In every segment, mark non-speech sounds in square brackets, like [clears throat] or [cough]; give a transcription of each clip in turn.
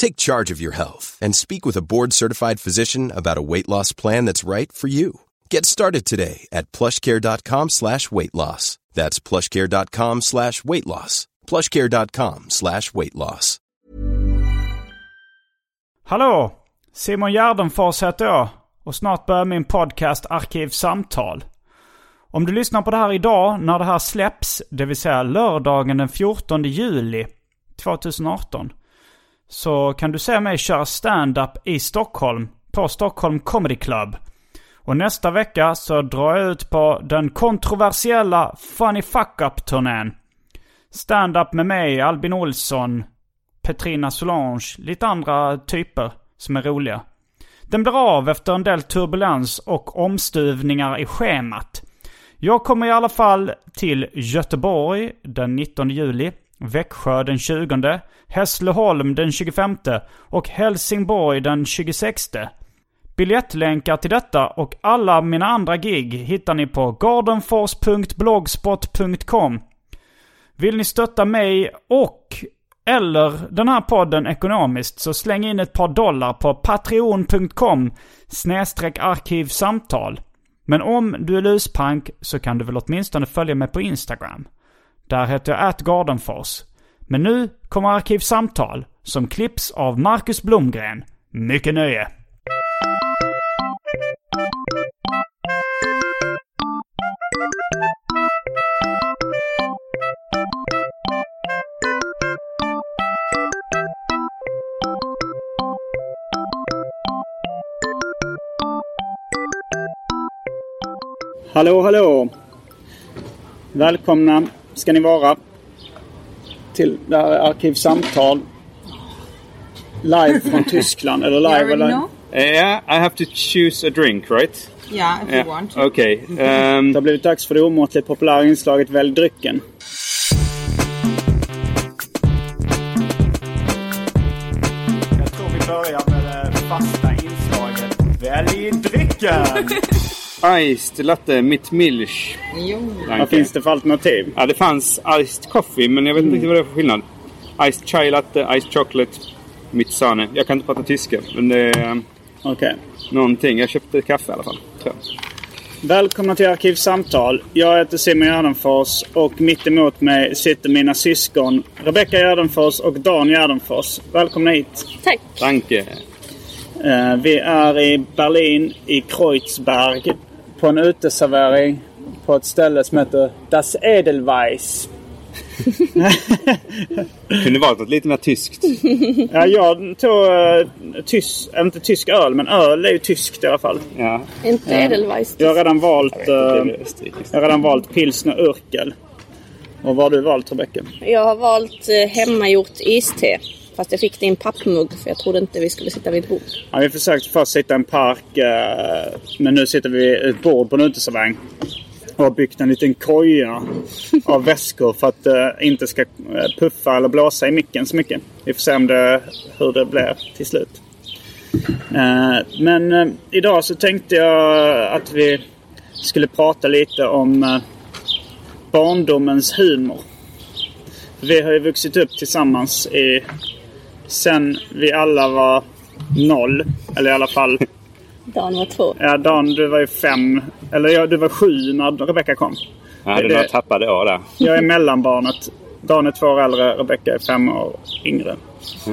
Take charge of your health and speak with a board-certified physician about a weight loss plan that's right for you. Get started today at plushcare.com slash weight loss. That's plushcare.com slash weight loss. plushcare.com slash weight loss. Hallå! Simon Gärdenfors heter jag och snart börjar min podcast Arkivsamtal. Om du lyssnar på det här idag när det här släpps, det vill säga lördagen den 14 juli 2018, så kan du se mig köra stand-up i Stockholm på Stockholm Comedy Club. Och nästa vecka så drar jag ut på den kontroversiella Funny Fuck Up-turnén. Stand-up med mig, Albin Olsson, Petrina Solange, lite andra typer som är roliga. Den blir av efter en del turbulens och omstuvningar i schemat. Jag kommer i alla fall till Göteborg den 19 juli, Växjö den 20, Hässleholm den 25 och Helsingborg den 26. Biljettlänkar till detta och alla mina andra gig hittar ni på gardenfors.blogspot.com. Vill ni stötta mig och eller den här podden ekonomiskt så släng in ett par dollar på patreon.com snedstreck arkivsamtal. Men om du är luspank så kan du väl åtminstone följa mig på Instagram. Där heter jag atgardenfors. Men nu kommer Arkivsamtal som klipps av Marcus Blomgren. Mycket nöje! Hallå, hallå! Välkomna ska ni vara till det här Arkivsamtal. Live från Tyskland. Eller live eller... know? Yeah, I have to choose a drink, right? Yeah, if you want. Okay. Um, Det har blivit dags för det omåttligt populära inslaget Välj drycken. Jag tror vi börjar med det fasta inslaget Välj drycken! [laughs] iced latte mitt milch. Vad finns det för alternativ? Ja, det fanns iced coffee, men jag vet inte riktigt vad det är för skillnad. Iced chai latte, iced chocolate, mitt sane. Jag kan inte prata tyska, men det är um, Okej. någonting. Jag köpte kaffe i alla fall, tror jag. Välkomna till Arkivsamtal. Jag heter Simon Gärdenfors och mitt emot mig sitter mina syskon Rebecka Gärdenfors och Dan Gärdenfors. Välkomna hit. Tack. Danke. Eh, vi är i Berlin, i Kreuzberg, på en uteservering på ett ställe som heter Das Edelweiss. [laughs] Kunde varit något lite mer tyskt. [laughs] Ja, jag tog uh, tysk, inte tysk öl, men öl är ju tyskt i alla fall. Ja. Inte Edelweiss. Jag har redan valt, det österrikiskt. jag har redan valt pilsner Urkel. Och vad har du valt Rebecka? Jag har valt eh, hemmagjort iste. Fast jag fick det i en pappmugg för jag trodde inte vi skulle sitta vid ett bord. Ja, vi försökte först sitta i en park, eh, men nu sitter vi vid ett bord på en uteservering. Och har byggt en liten koja av väskor för att det inte ska eh, puffa eller blåsa i micken så mycket. Vi får se om det, hur det blir till slut. Men idag så tänkte jag att vi skulle prata lite om barndomens humor. Vi har ju vuxit upp tillsammans i, sen vi alla var noll. Eller i alla fall, [laughs] Dan var två. ja Dan du var ju fem, eller ja, du var sju när Rebecka kom. Jag hade Det- några tappade år där. [laughs] Jag är mellanbarnet. Dan är två år äldre, Rebecka är fem år yngre.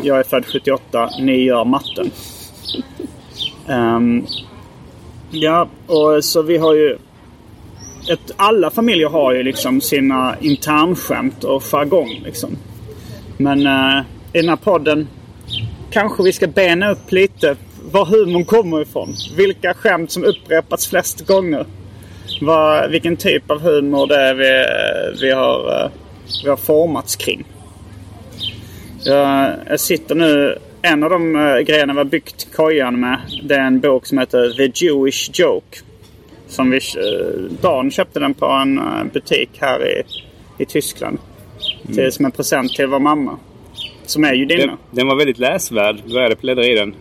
Jag är född 78, ni gör matten. [laughs] Ehm, Ja, och så vi har ju... Ett, alla familjer har ju liksom sina internskämt och jargong liksom. Men eh, i den här podden kanske vi ska bena upp lite var humorn kommer ifrån. Vilka skämt som upprepats flest gånger. Vad, vilken typ av humor det är vi, vi, har, eh, vi har formats kring. Jag, jag sitter nu... En av de uh, grejerna vi har byggt kojan med det är en bok som heter The Jewish Joke. Som vi, Dan köpte den på en butik här i, i Tyskland. Till, som en present till vår mamma. Som är judinna. Den, den var väldigt läsvärd. Började bläddra i den.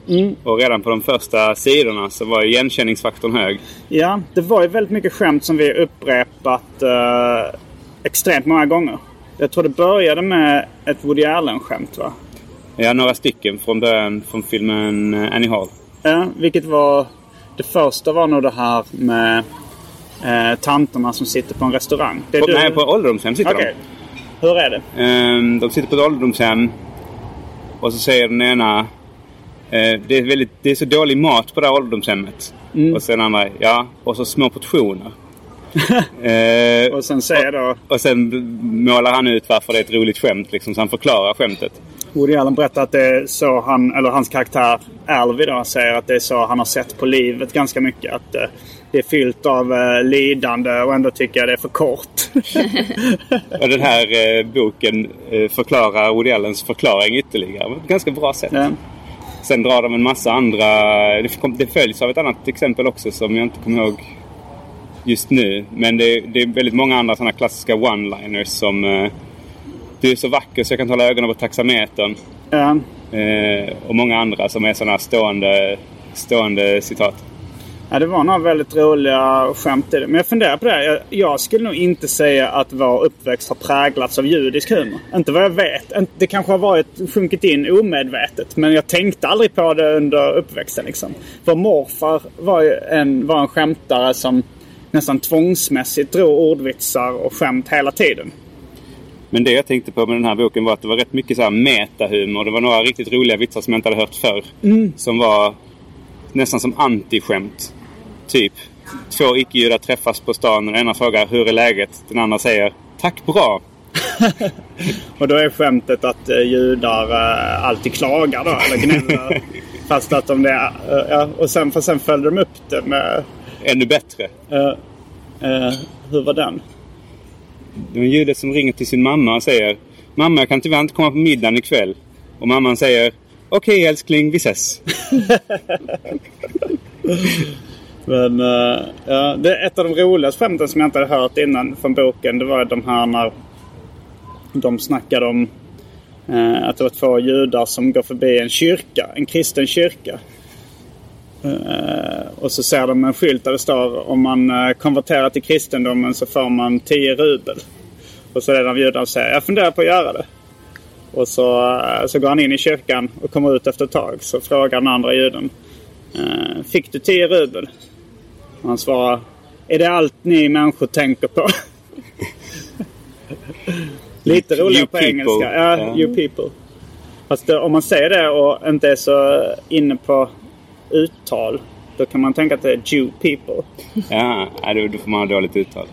Och redan på de första sidorna så var igenkänningsfaktorn hög. Ja, det var ju väldigt mycket skämt som vi upprepat uh, extremt många gånger. Jag tror det började med ett Woody Allen-skämt va? Ja, några stycken från början från filmen eh, Annie Hall. Ja, vilket var... Det första var nog det här med eh, tanterna som sitter på en restaurang. Det är På, du- Nej, på ålderdomshem sitter Okej. Hur är det? de. Ehm, de sitter på ett ålderdomshem. Och så säger den ena... eh, det, är väldigt, det är så dålig mat på det här ålderdomshemmet. Mm. Och sen andra, ja. Och så små portioner. [laughs] Eh, Och sen säger då och sen målar han ut varför det är ett roligt skämt. Liksom, så han förklarar skämtet. Woody Allen berättar att det är så han, eller hans karaktär Alvy då, säger att det är så han har sett på livet ganska mycket. Att eh, det är fyllt av eh, lidande och ändå tycker jag det är för kort. [laughs] Och den här eh, boken eh, förklarar Woody Allens förklaring ytterligare. På ett ganska bra sätt. ja. Sen drar de en massa andra... Det, det följs av ett annat exempel också som jag inte kommer ihåg just nu. Men det, det är väldigt många andra sådana klassiska one-liners som... Eh, du är så vacker så jag kan hålla ögonen på taxametern. Ja. Eh, och många andra som är sådana stående, stående citat. Ja, det var några väldigt roliga skämt i det. Men jag funderar på det. Jag, jag skulle nog inte säga att vår uppväxt har präglats av judisk humor. Inte vad jag vet. Det kanske har varit sjunkit in omedvetet. Men jag tänkte aldrig på det under uppväxten. Liksom. Vår morfar var en, var en skämtare som nästan tvångsmässigt drog ordvitsar och skämt hela tiden. Men det jag tänkte på med den här boken var att det var rätt mycket så här metahumor. Det var några riktigt roliga vitsar som jag inte hade hört förr. Som var nästan som antiskämt. Typ. Två icke-judar träffas på stan och den ena frågar hur är läget? Den andra säger tack bra. [laughs] Och då är skämtet att eh, judar eh, alltid klagar då, eller gnäller. [laughs] fast att de det är, eh, ja, och sen, för sen följde de upp det med Ännu bättre. Eh, eh, hur var den? Det är en jude som ringer till sin mamma och säger Mamma jag kan tyvärr inte komma på middagen ikväll. Och mamman säger Okej älskling, vi ses. [laughs] Men uh, ja, det är ett av de roligaste skämten som jag inte hade hört innan från boken. Det var de här när de snackade om uh, att det var två judar som går förbi en kyrka. En kristen kyrka. Uh, och så ser de en skylt där det står om man uh, konverterar till kristendomen så får man 10 rubel. Och så är det en av judarna som säger jag funderar på att göra det. Och så, uh, så går han in i kyrkan och kommer ut efter ett tag. Så frågar den andra juden. Fick du 10 rubel? Och han svarar. Är det allt ni människor tänker på? [laughs] Lite roligare på people. engelska. Ja, Ja. you people. Fast det, om man säger det och inte är så inne på uttal. Då kan man tänka att det är Jew people. Ja, då, får man ha dåligt uttal.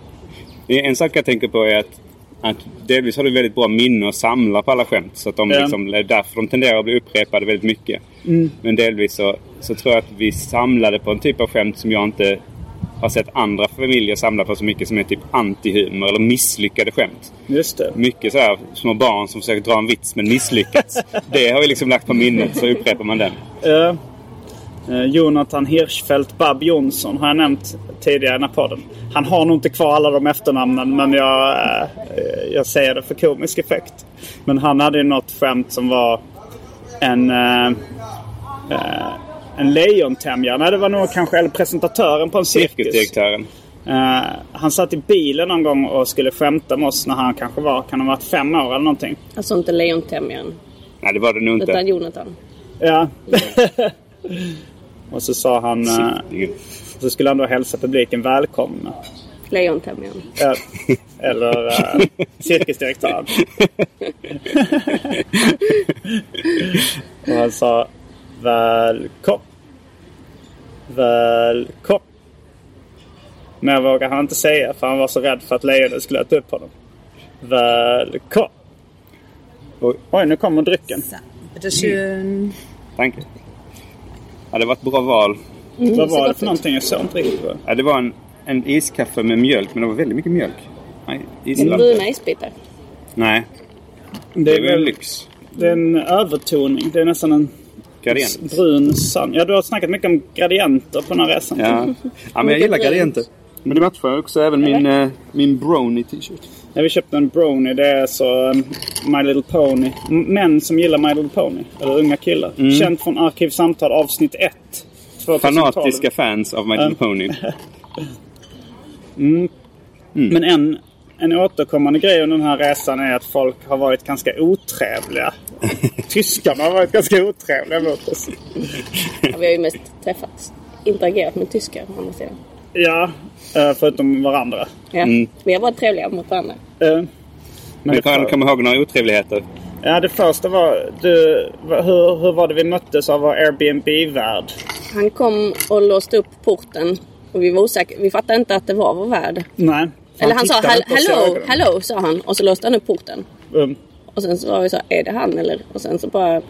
En sak jag tänker på är att, att delvis har du väldigt bra minne att samla på alla skämt. Så att de liksom, det är därför de tenderar att bli upprepade väldigt mycket. Men delvis så, så tror jag att vi samlade på en typ av skämt som jag inte har sett andra familjer samla på så mycket som är typ antihumor eller misslyckade skämt. Just det. Mycket så här små barn som försöker dra en vits men misslyckats. [laughs] det har vi liksom lagt på minnet så upprepar man den. Eh, eh, Jonathan Hirschfeldt Bab Jonsson har jag nämnt tidigare i den här podden. Han har nog inte kvar alla de efternamnen men jag, eh, jag säger det för komisk effekt. Men han hade ju något skämt som var en, eh, en lejontämjare. Nej, det var nog kanske eller presentatören på en cirkus. Cirkusdirektören. Eh, han satt i bilen någon gång och skulle skämta med oss när han kanske var, kan ha varit fem år eller någonting. Alltså inte lejontämjaren. Nej, det var det nog inte. Utan Jonathan. Ja. [laughs] och så sa han... Ingen- Så skulle han då hälsa publiken välkomna. Lejontämjaren. Eh, Eller [laughs] uh, cirkusdirektören. [laughs] och han sa välkom. Välkom. Men jag vågade han inte säga för han var så rädd för att lejonet skulle äta upp honom. Välkommen! Oj. Oj, nu kommer drycken. Tack. Ja, det var ett bra val. Vad ser var det för någonting? Jag såg inte riktigt vad Ja, det var en, en iskaffe med mjölk, men det var väldigt mycket mjölk. Nej, bruna isbitar. Nej, det det är väl lyx. det är en övertoning. Det är nästan en Gradient. brun sand. Ja, du har snackat mycket om gradienter på den här resan. Ja. ja, men jag gillar gradienter. Men det matchar också även min, eh, min brownie t-shirt. Ja, vi köpte en brownie. Det är så um, My Little Pony. M- Män som gillar My Little Pony. Eller unga killar. Känt från Arkivsamtal avsnitt 1. 2012. Fanatiska fans av My Little Pony. [laughs] Men en, en återkommande grej under den här resan är att folk har varit ganska otrevliga. Tyskarna har varit ganska otrevliga mot oss. Ja, vi har ju mest träffats. Interagerat med tyskar å andra sidan. Ja, eh, förutom varandra. Ja. Vi har varit trevliga mot varandra. Eh, Men du för, komma ihåg några otrevligheter? ja, det första var... Du, hur, hur var det vi möttes av vår Airbnb-värd? Han kom och låste upp porten. Och vi var osäkra. Vi fattade inte att det var vår värd. Nej. Eller han sa tittade "Hall- inte oss i hello, ögonen. hello sa han. Och så låste han upp porten. Um, Och sen så var vi så är det han eller? Och sen så bara,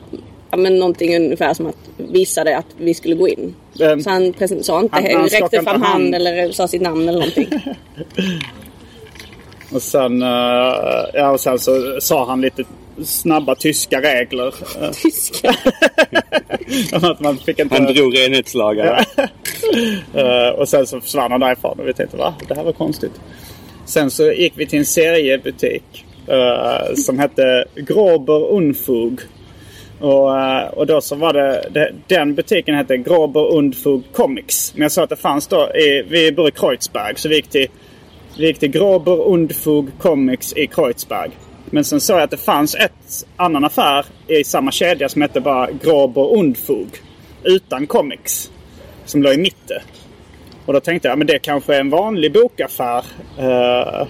ja men någonting ungefär som att visade att vi skulle gå in. Ehm, så han sa inte, han- han räckte fram hand. hand eller sa sitt namn eller någonting. [laughs] Och sen, eh, ja, och sen så sa han lite snabba tyska regler. [laughs] Tyska. [laughs] att man fick inte... Han drog renhetslagarna. Eh, och sen så försvann han därifrån och vi tänkte va? Det här var konstigt. Sen så gick vi till en seriebutik Eh, som hette Grober Unfug. Och, eh, och då så var det, det, den butiken hette Grober Unfug Comics. Men jag sa att det fanns då, i, vi bor i Kreuzberg så vi gick till, vi gick till Grober Unfug Comics i Kreuzberg. Men sen såg jag att det fanns ett annan affär i samma kedja som hette bara Grober Unfug. Utan comics. Som låg i mitten. Och då tänkte jag, men det kanske är en vanlig bokaffär. Uh,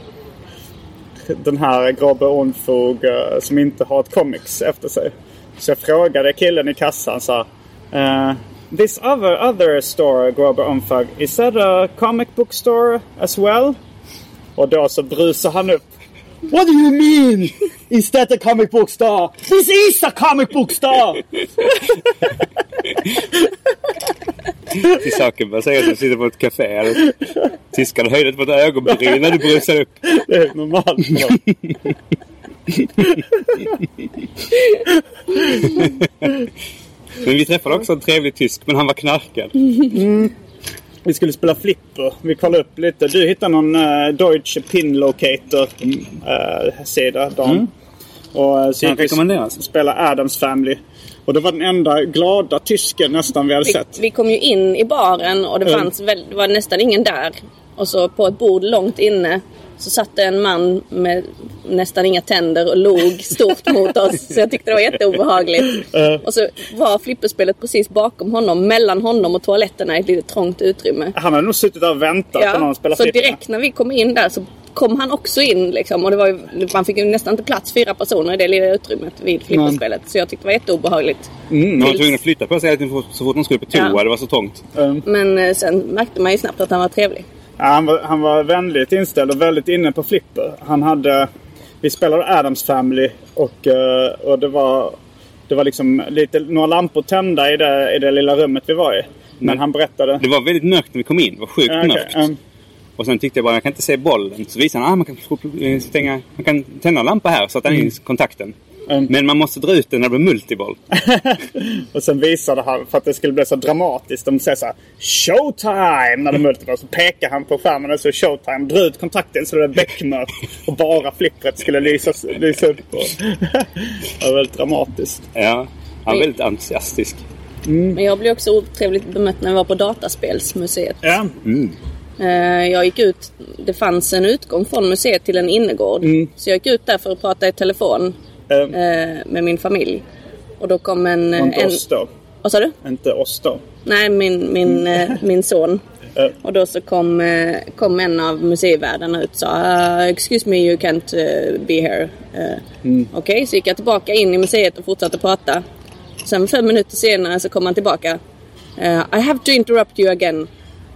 den här Grobbe Onfog eh, som inte har ett comics efter sig. Så jag frågade killen i kassan så uh, This other, other store, Grobbe Onfog, is that a comic book store as well? Och då så brusar han upp. What do you mean? Is that a comic book store? This is a comic book store! Till saken säga att du sitter på ett café. Tyskarna höjde inte på ett ögonbryn när du brusade upp. Det är normalt. Men vi träffade också en trevlig tysk, men han var knarkad. Vi skulle spela flipper. Vi kollade upp lite. Du hittade någon uh, Deutsche Pin Locator uh, sida, Dan. Och uh, så Kan gick vi spela Adams Family. Och det var den enda glada tysken nästan vi hade Vi, sett. vi kom ju in i baren och det, Mm. fanns väl, det var nästan ingen där. Och så på ett bord långt inne så satt det en man med nästan inga tänder och log stort [laughs] mot oss. Så jag tyckte det var jätteobehagligt. Och så var flipperspelet precis bakom honom, mellan honom och toaletterna i ett litet trångt utrymme. Han hade nog suttit där och väntat på någon spela så flipper. direkt när vi kom in där så kom han också in liksom. Och det var ju, man fick ju nästan inte plats fyra personer i det lilla utrymmet vid flipperspelet. Så jag tyckte det var jätteobehagligt. Man var tvungen att flytta på sig så fort de skulle på toa. Ja. Det var så trångt. Men eh, sen märkte man ju snabbt att han var trevlig. Ja, han, var, han var vänligt inställd och väldigt inne på flipper. Han hade... Vi spelade Adams Family och, eh, och det var... Det var liksom lite, några lampor tända i det, i det lilla rummet vi var i. Men han berättade... Det var väldigt mörkt när vi kom in. Det var sjukt okej, mörkt. um, Och sen tyckte jag bara, jag kan inte se bollen. Så visade han, ah, man kan stänga, man kan tända en lampa här så att den är i kontakten. Mm. Men man måste dra ut den när det blir multiboll. [laughs] och sen visade han, för att det skulle bli så dramatiskt, de säger så här Showtime! När de multiplar så pekar han på skärmen och så Showtime. Dra ut kontakten så det är beckmörkt. Och bara flippret skulle lysas, lysa upp. Och [laughs] det var väldigt dramatiskt. Ja, han var väldigt entusiastisk. Men jag blev också otrevligt bemött när vi var på Dataspelsmuseet. Ja. Eh, Jag gick ut, det fanns en utgång från museet till en innergård. Så jag gick ut där för att prata i telefon eh, med min familj. Och då kom en... inte en oss då. vad sa du? Inte oss då. Nej, min, min, eh, min son. [laughs] Eh, Och då så kom, eh, kom en av museivärdarna ut och sa uh, Excuse me, you can't eh, be here. Uh, Okej, så gick jag tillbaka in i museet och fortsatte prata. Sen fem minuter senare så kom han tillbaka. Eh, I have to interrupt you again.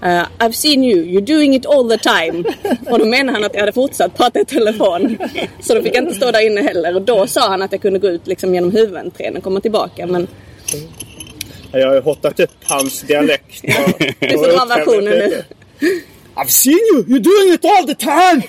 Uh, I've seen you, you're doing it all the time. [laughs] Och då menade han att jag hade fortsatt prata i telefon. Så då fick jag inte stå där inne heller. Och då sa han att jag kunde gå ut liksom genom huvudentrén och komma tillbaka. Men Jag har ju hottat upp hans dialekt. du får dra versionen nu. I've seen you! You're doing it all the time!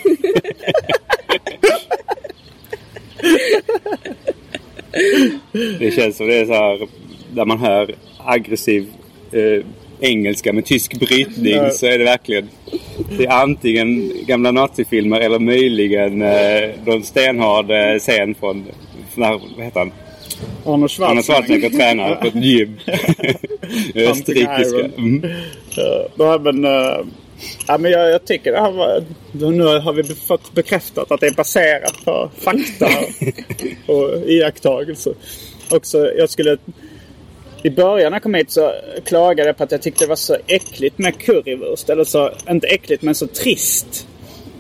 [laughs] Det känns som det är så här där man hör aggressiv eh, engelska med tysk brytning Ja. så är det verkligen det är antingen gamla nazifilmer eller möjligen eh, någon stenhård eh, scen från, från här, vad heter han? Arne Schwarzenegger. Schwarzenegger tränar på ett [laughs] gym. Österrikiska. Mm. Men, eh, ja, men jag, jag tycker det här var... Nu har vi fått bekräftat att det är baserat på fakta [laughs] och iakttagelser. Också, jag skulle... I början när jag kom hit så klagade jag på att jag tyckte det var så äckligt med currywurst. Eller så, inte äckligt men så trist.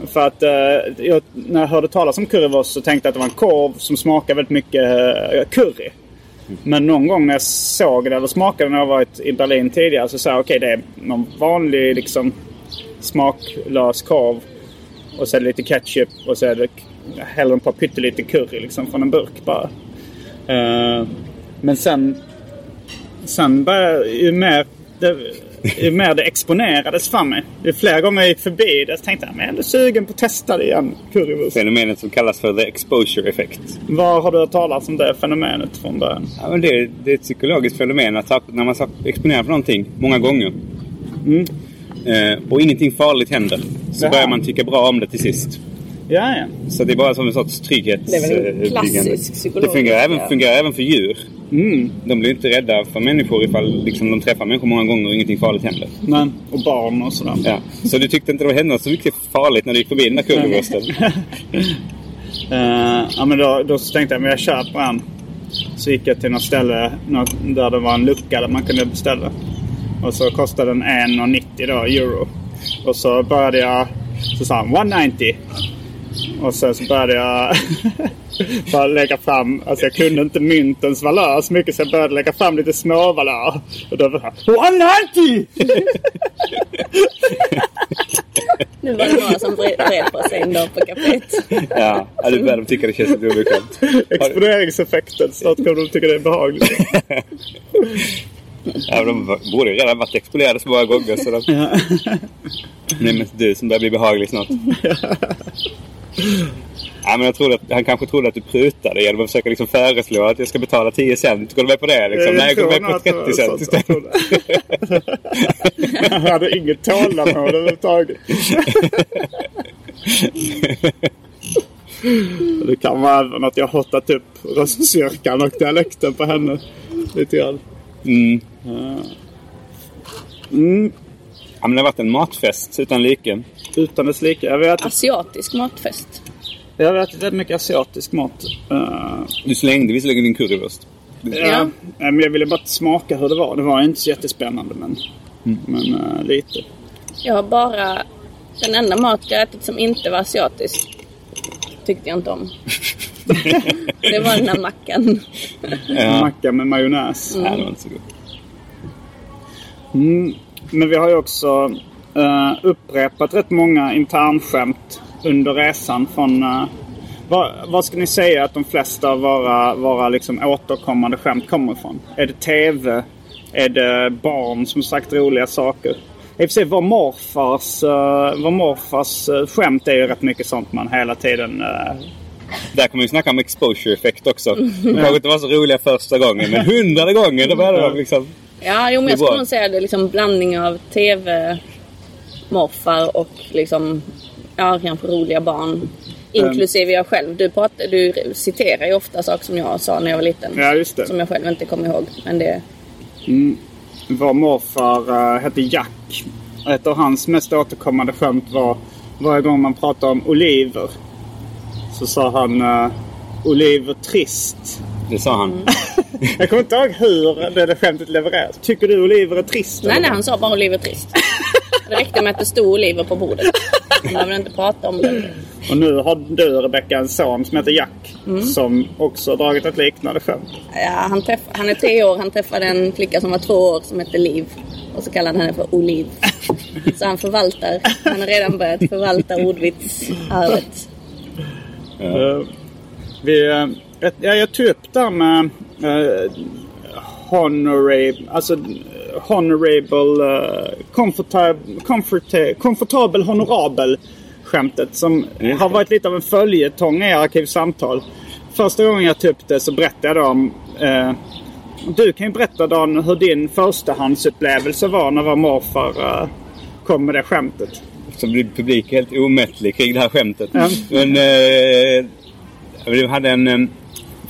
För att eh, jag, när jag hörde talas om currywurst så tänkte jag att det var en korv som smakar väldigt mycket eh, curry. Men någon gång när jag såg det eller smakade när jag varit i Berlin tidigare så sa jag okej det är någon vanlig liksom smaklös korv. Och så är det lite ketchup och så är det häller en par pyttelite curry liksom från en burk bara. Eh, men sen Sen började ju mer det, ju mer det exponerades för mig. Ju fler gånger jag gick förbi det så tänkte jag men jag är ändå sugen på att testa det igen. Currywurst. Fenomenet som kallas för the exposure effect. Var har du hört talas om det fenomenet från början? Ja, men det, det är ett psykologiskt fenomen att när man exponerar för någonting många gånger eh, och ingenting farligt händer så börjar man tycka bra om det till sist. Ja, ja. Så det är bara som en sorts trygghet. Det fungerar även, fungerar även för djur. De blir inte rädda för människor ifall liksom, de träffar människor många gånger och ingenting farligt händer. Men, och barn och sådär. Ja. Så du tyckte inte det hände så mycket farligt när du gick förbi den där currywursten? [laughs] Eh, ja, men då, då så tänkte jag men jag köper en. Så gick jag till något ställe något, där det var en lucka där man kunde beställa. Och så kostade den 1,90 då, euro. Och så började jag... Så sa han 190. Och sen så började jag [laughs] bara lägga fram... Alltså jag kunde inte myntens valör så mycket så jag började lägga fram lite små valör. Och då var det 190! [laughs] nu var det några som vred på sig ändå på kaféet. Ja, ja du börjar tycka det känns lite obekvämt. Exponeringseffekten. Snart kommer de tycka det är behagligt. [laughs] Ja, de borde ju redan varit exponerade så många gånger. Så de... Det är mest du som börjar bli behaglig snart. Ja, men jag trodde att, han kanske trodde att du prutade genom att försöka liksom föreslå att jag ska betala 10 cent. Går du med på det? Liksom? Nej, jag går med på 30 cent istället. [laughs] Han hade inget tålamod överhuvudtaget. [laughs] Det kan vara även att jag har hotat upp röststyrkan och dialekten på henne. Lite grann. Mm. Mm, Ja, men det har varit en matfest utan like. utan dess like. Jag vet, Asiatisk matfest. jag har ätit väldigt mycket asiatisk mat. Uh, Du slängde visserligen din currywurst. ja. Men jag ville bara smaka hur det var. Det var inte så jättespännande men, men eh, lite. Jag har bara... Den enda mat jag ätit som inte var asiatisk tyckte jag inte om. [laughs] det var den här mackan. [laughs] Ja. Macka med majonnäs. Ja, det var inte så gott. Mm, men vi har ju också eh, upprepat rätt många internskämt under resan från... Uh, vad, vad ska ni säga att de flesta av våra, våra liksom återkommande skämt kommer ifrån? Är det TV? Är det barn som sagt roliga saker? I och för sig, vår morfars, uh, vår morfars uh, skämt är ju rätt mycket sånt man hela tiden... Uh, Där kommer vi snacka om exposure effekt också. De kanske inte var så roliga första gången, men hundrade gången då började de liksom... Ja, jo, men jag skulle nog säga det är liksom blandning av TV, morfar och liksom, ja, kanske roliga barn. Inklusive jag själv. Du, pratar, du citerar ju ofta saker som jag sa när jag var liten. ja, just det. Som jag själv inte kommer ihåg. Men det... Vår morfar uh, hette Jack. Ett av hans mest återkommande skämt var varje gång man pratade om oliver. Så sa han uh, oliver trist. Det sa han. [laughs] Jag kommer inte ihåg hur det där skämtet levereras. Tycker du oliver är trist? Nej, eller? nej, han sa bara Oliver trist. Det räckte med att det stod oliver på bordet. Har väl inte pratat om det. Och nu har du Rebecka en son som heter Jack. Mm. Som också har dragit ett liknande skämt. Ja, han, träff, han är tre år. Han träffade en flicka som var två år som hette Liv. Och så kallade han henne för Oliv. Så han förvaltar. Han har redan börjat förvalta ordvitsarvet. Eh, vi, eh, jag det här med uh, honorable, alltså honorable, uh, comfortab- comforta- komfortabel, honorabel skämtet som Just har varit lite av en följetong i Arkivsamtal. Första gången jag det så berättade jag om eh, du kan ju berätta Dan hur din förstahandsupplevelse var när vår morfar eh, kom med det skämtet. Så blir publiken helt omättlig kring det här skämtet. Ja. Men eh, vi hade en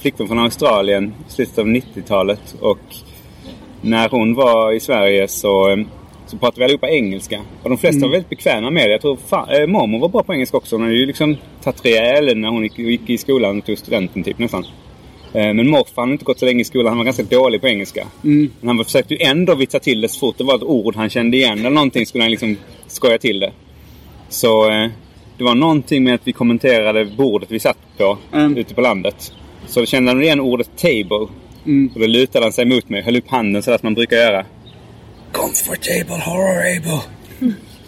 flickvän från Australien i slutet av 90-talet. Och när hon var i Sverige så, så pratade vi allihopa engelska. Och de flesta var väldigt bekväma med det. Jag tror fan, eh, mormor var bra på engelska också. Hon hade ju liksom tagit rejäl när hon gick, gick i skolan och tog studenten typ nästan. Eh, Men morfar hade inte gått så länge i skolan. Han var ganska dålig på engelska. Men han försökte ju ändå vitsa till det så fort det var ett ord han kände igen eller någonting skulle han liksom skoja till det. Så eh, det var någonting med att vi kommenterade bordet vi satt på Mm. ute på landet. Så kände han igen ordet table. Mm. Och då lutade han sig mot mig höll upp handen så som man brukar göra. Comfortable, horrible.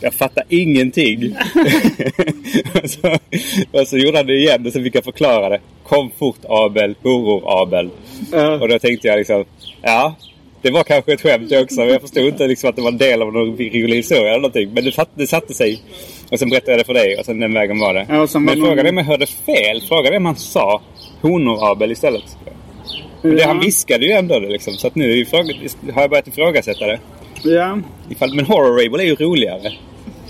Jag fattar ingenting. och, [laughs] så, och så gjorde han det igen och så fick jag förklara det. Komfortabel, horrorabel. Eh, Och då tänkte jag liksom, ja. Det var kanske ett skämt också. Men jag förstod inte liksom att det var en del av någon rolig historia eller någonting. Men det, fatt, det satte sig. Och sen berättade jag det för dig och sen den vägen var det. Ja, men någon- frågade om jag hörde fel. Frågade om han sa honorabel istället. Men det, Ja. han viskade ju ändå det liksom. Så att nu är ju fråga, har jag börjat ifrågasätta det. ja. Ifall, men horrorable är ju roligare.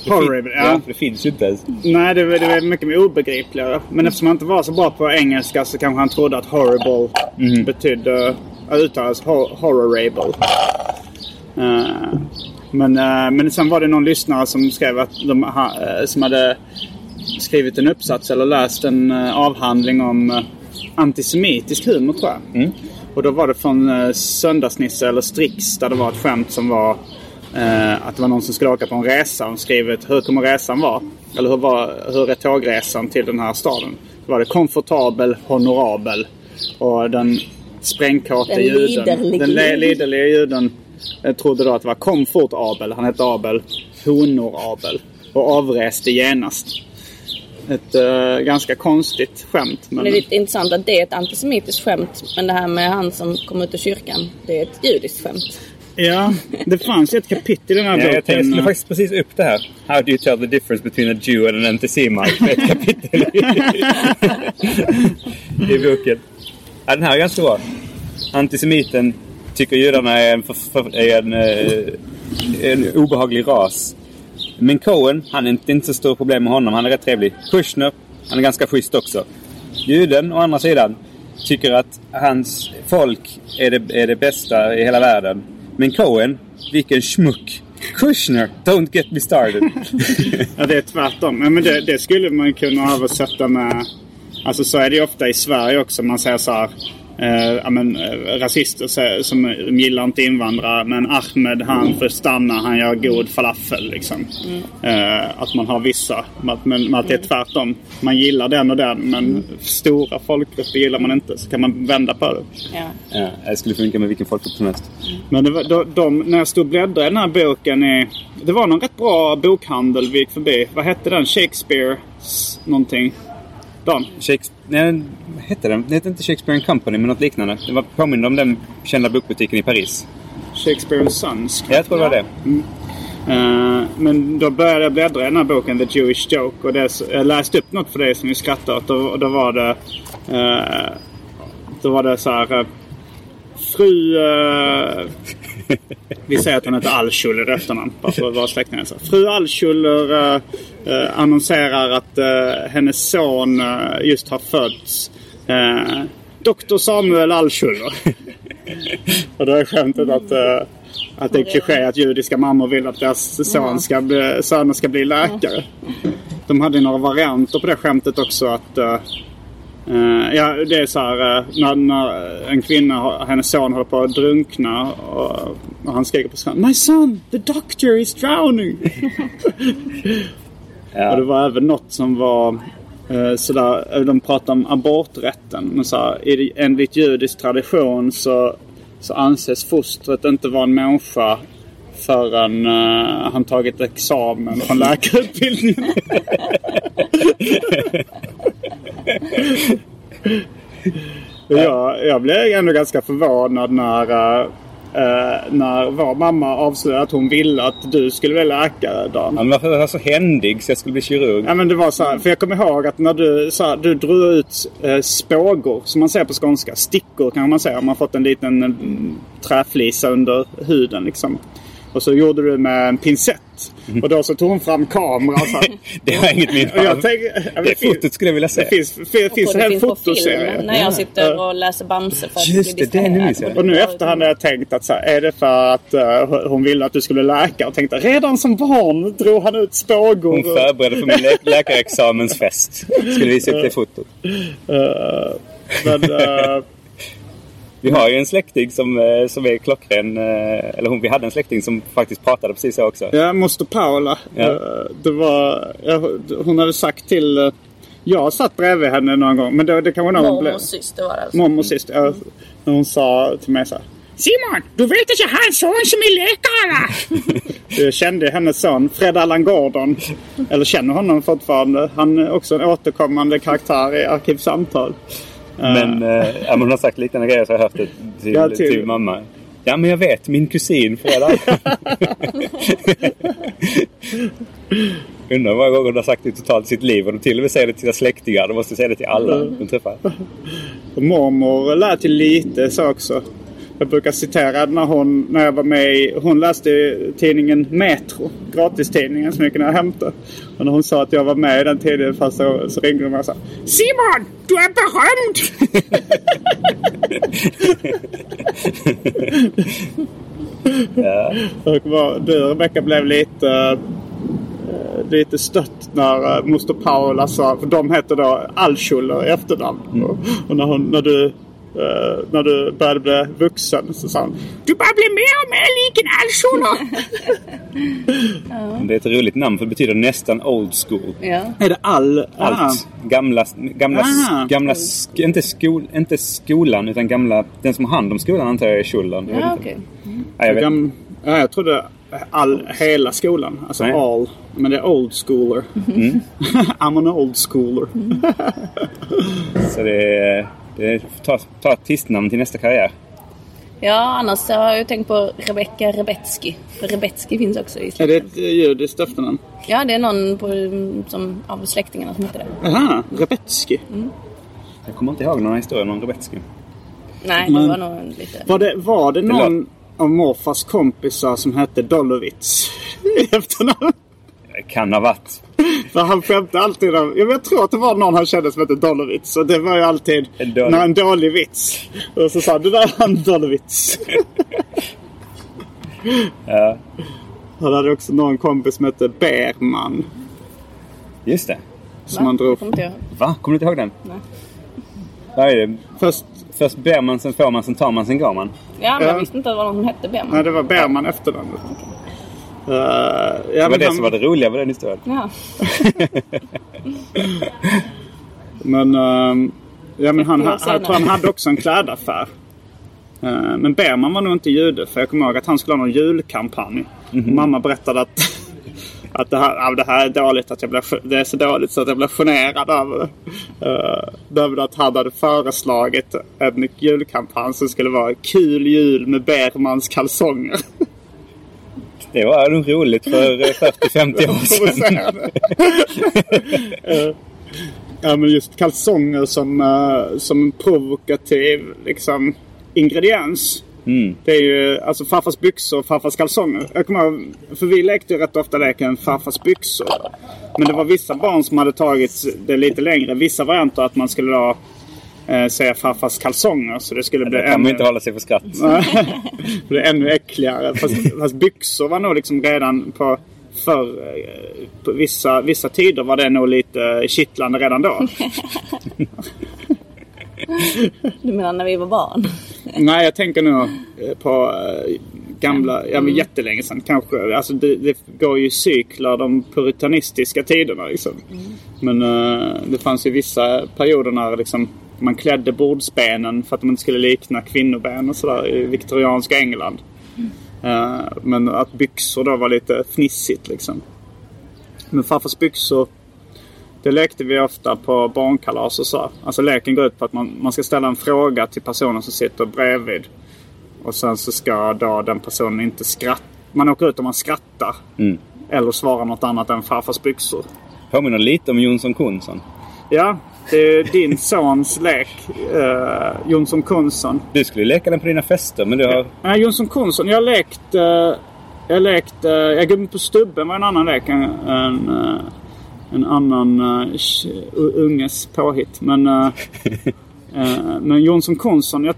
Horrible, ja. ja. det finns ju inte ens. Nej, det, det var mycket mer obegripligare. Men eftersom han inte var så bra på engelska så kanske han trodde att horrible betydde... Uh, uttalas hor- horrible. Men, eh, men sen var det någon lyssnare som skrev att de ha, eh, som hade skrivit en uppsats eller läst en eh, avhandling om antisemitisk humor tror jag. Och då var det från Söndagsnisse eller Strix där det var ett skämt som var eh, att det var någon som skulle åka på en resa och skrivit hur kommer resan vara? Eller hur, var, hur är tågresan till den här staden? Då var det komfortabel, honorabel och den sprängkåte Den juden. Den le- juden. Eh, trodde då att det var komfortabel. Han hette Abel. Honorabel. Och avreste genast. Ett eh, ganska konstigt skämt. Men, det är lite intressant att det är ett antisemitiskt skämt. Men det här med han som kom ut ur kyrkan, det är ett judiskt skämt. Ja, det fanns ju ett kapitel i den här Ja, jag, tänkte, jag boken. skulle faktiskt precis upp det här. How do you tell the difference between a Jew and an antisemite? Ett kapitel i, [laughs] i boken. Ja, den här är ganska bra. Antisemiten tycker judarna är en, för, för, är en, eh, en obehaglig ras. Men Cohen, han är inte, inte så stort problem med honom. Han är rätt trevlig. Kushner, han är ganska schysst också. Juden, å andra sidan, tycker att hans folk är det, är det bästa i hela världen. Men Cohen, vilken schmuck. Kushner, don't get me started. [laughs] Ja, det är tvärtom. Ja, men det, det skulle man kunna översätta med... Alltså så är det ju ofta i Sverige också. Man säger så här... Eh, men, eh, rasister som de gillar inte invandrare. Men Ahmed han får stanna. Han gör god falafel. Liksom. Eh, att man har vissa. Att, men, att det är tvärtom. Man gillar den och den. Men stora folkgrupper gillar man inte. Så kan man vända på det. Ja. ja, det skulle funka med vilken folkgrupp som helst. Men det var, de, de, när jag stod och bläddrade i den här boken. I, det var någon rätt bra bokhandel vi gick förbi. Vad hette den? Shakespeare någonting. Dan? Shakespeare... Nej, hette den? Det hette inte Shakespeare and Company, men något liknande. Det var påminner om den kända bokbutiken i Paris. Shakespeare and Sons. Ja, jag tror det var det. Eh, men då började jag bläddra i den här boken The Jewish Joke. Och det, jag läste upp något för dig som vi skrattade åt. Och då var det... eh, då var det så här... eh, fru... eh, vi säger att hon heter Alschuller i efternamn. Bara för att vara släktingar. Fru Alschuller äh, eh, annonserar att äh, hennes son eh, just har fötts. Doktor Samuel Alschuller. [laughs] och då är skämtet att... att det är kliché att judiska mammor vill att deras son ska bli, söner ska bli läkare. De hade några varianter på det skämtet också. att eh, Ja, det är så här eh, när, när en kvinna, hennes son håller på att drunkna och, och han skriker på sonen My son, the doctor is drowning. [laughs] Ja. Och det var även något som var eh, sådär, de pratade om aborträtten. Men så här, i- enligt judisk tradition så, så anses fostret inte vara en människa förrän eh, han tagit examen från läkarutbildningen. [laughs] Jag, jag blev ändå ganska förvånad när, eh, när vår mamma avslöjade att hon ville att du skulle bli läkare Dan. Ja, men varför var jag så händig så jag skulle bli kirurg? Ja men det var så här, för jag kommer ihåg att när du, så här, du drog ut eh, spågor, som man säger på skånska. Stickor kan man säga om man fått en liten mm, träflisa under huden liksom. Och så gjorde du med en pincett. Och då så tog hon fram kameran så här. [laughs] Det har inget minne jag ja, Det finns- fotot skulle jag vilja se. Det finns, det finns, finns en det på fotoserie. när jag sitter och läser Bamse för att Just det, det minns jag. Och nu efterhand har jag tänkt att så här, är det för att eh, hon ville att du skulle läkare? Och tänkte redan som barn drog han ut spågor. Hon förberedde för min lä- [laughs] läkarexamensfest. Skulle visa upp det fotot. Eh, men, eh, Vi har ju en släkting som, eh, som är klockren. eh, Eller hon, vi hade en släkting som faktiskt pratade precis så också. Ja, moster Paula. Ja. Eh, Det var, hon hade sagt till... Jag satt bredvid henne någon gång, men det, det kanske blev... Mormors syster var det alltså. Mormor sist. Ja, när hon sa till mig så här. Simon, du vet att jag har en son som är läkare! [laughs] jag kände hennes son, Fred Allan Gordon. Eller känner honom fortfarande. Han är också en återkommande karaktär i Arkivsamtal. Men, eh, ja, men hon har sagt liknande grejer så jag har hört det till, Ja, till... till- mamma. Ja men jag vet, min kusin Fredag. [laughs] Undrar hur många gånger hon har sagt det totalt i sitt liv. Och de till och med säger det till sina släktingar. De måste säga det till alla de träffar. Mormor lät ju lite så också. Jag brukar citera när hon, när jag var med i, hon läste tidningen Metro, gratistidningen som jag kunde hämta. Och när hon sa att jag var med i den tidningen fast så, så ringde de och sa Simon, du är berömd! Ja. Och var, du Rebecka blev lite, eh, lite stött när uh, moster Paula sa, för de heter då Altschuller i efternamn. Och, och när, hon, när du eh, när du började bli vuxen så sa hon Du börjar bli mer och mer lik en Altschuller. [laughs] Det är ett roligt namn för det betyder nästan old school. Ja. är det all? Allt. Gamla, gamla, Ah. gamla sk- inte, skol, inte skolan utan gamla, den som har hand om skolan antar jag är vet Ja, inte. okej. Ja, jag vet. Gam, ja, jag trodde all, hela skolan. Alltså Nej. all. Men det är old schooler. [laughs] I'm an old schooler. [laughs] Så det är, det är ta, ta artistnamn till nästa karriär. ja, annars så har jag ju tänkt på Rebecka Rebetski. För Rebetski finns också i Är släkten. det ett eh, judiskt efternamn? Ja, det är någon på, som, av släktingarna som heter det. Aha, Rebetski. Jag kommer inte ihåg några historier om Rebetski. Nej, det Men- var nog lite... Var det, var det någon låt- av morfars kompisar som hette Dolowitz i efternamn? Det kan ha varit. För han skämtade alltid om... Jag tror att det var någon han kände som hette Dolowitz. Och det var ju alltid En dålig- när en dålig vits. Och så sa han, det där är han Dolowitz. [laughs] Ja, Han hade också någon kompis som hette Berman. just det. Som han drog. Kommer inte jag ihåg. Va? Kommer du inte ihåg den? Nej. Vad är det? Först, Först ber man, sen får man, sen tar man, sen går man. Ja, men Ja. jag visste inte att det var någon som hette Berman. nej det var Berman efternamnet. Uh, ja, Det var men det han- som var det roliga med den historien. Ja. [laughs] Men, ehm, ja, men han, Jag tror han hade också en klädaffär. Eh, men Berman var nog inte jude. För jag kommer ihåg att han skulle ha någon julkampanj. Mhm. Och mamma berättade att, [laughs] att det, här, det här är dåligt. Att jag blev, det är så dåligt så att jag blev generad över det. Uh, att han hade föreslagit en julkampanj som skulle vara Kul jul med Bermans kalsonger. [laughs] Det var nog roligt för eh, [laughs] 40-50 år sedan. [laughs] Eh, Ja men just kalsonger som, eh, som provokativ liksom, ingrediens. Mm. Det är ju alltså farfars byxor och farfars kalsonger. Jag kommer ihåg, för vi lekte ju rätt ofta leken farfars byxor. Men det var vissa barn som hade tagit det lite längre. Vissa varianter att man skulle då eh, säga farfars kalsonger. Så det skulle bli Det kan man inte hålla sig för skratt. [laughs] det blir ännu äckligare. Fast, fast byxor var nog liksom redan på för på vissa, vissa tider var det nog lite kittlande redan då. [laughs] Du menar när vi var barn? Nej, jag tänker nog eh, på eh, gamla, ja men jättelänge sedan kanske. Alltså det, det går ju cykler de puritanistiska tiderna liksom. Men eh, det fanns ju vissa perioder när liksom man klädde bordsbenen för att de inte skulle likna kvinnoben och sådär i viktorianska England. Eh, men att byxor då var lite fnissigt liksom. Men farfars byxor det lekte vi ofta på barnkalas och så. Alltså leken går ut på att man, man ska ställa en fråga till personen som sitter bredvid. Och sen så ska då den personen inte skratta. Man åker ut om man skrattar. Eller svarar något annat än farfars byxor. Påminner lite om Jonsson Konsson. Ja, det är din sons lek. Uh, Jonsson Konsson. Du skulle leka den på dina fester men du har... Nej, Jonsson Konsson. Jag har lekt... Uh, jag har lekt... Uh, jag Gubben på stubben var en annan lek än... uh, en annan uh, unges påhitt. Men, uh, uh, [laughs] men Jonsson Konsson. Jag,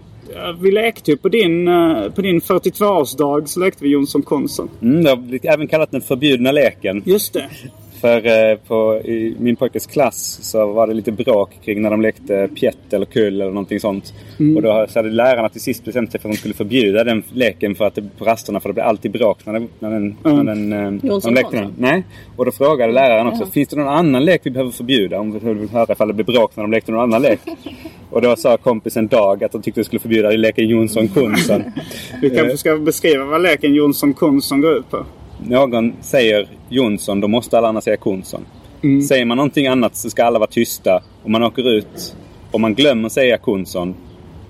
vi lekte ju på din, på din 42-årsdag så lekte vi Jonsson Konsson. Mm, jag har även kallat den förbjudna leken. Just det. För eh, på, i min pojkes klass så var det lite bråk kring när de lekte pjätt eller kull eller någonting sånt. Mm. Och då så hade lärarna till sist bestämt sig för att de skulle förbjuda den leken för att det, på rasterna för det blev alltid bråk när, det, när den, Mm. när den, eh, när de lekte den. Nej. Och då frågade läraren också, finns det någon annan lek vi behöver förbjuda? Om vi vill höra ifall det blir bråk när de lekte någon annan lek. Och då sa kompisen Dag att de tyckte vi skulle förbjuda leken Jonsson Konsson. Vi kanske ska beskriva vad leken Jonsson Konsson går ut på. Någon säger Jonsson, då måste alla andra säga Konsson. Mm. Säger man någonting annat så ska alla vara tysta. Och man åker ut om man glömmer säga Konsson.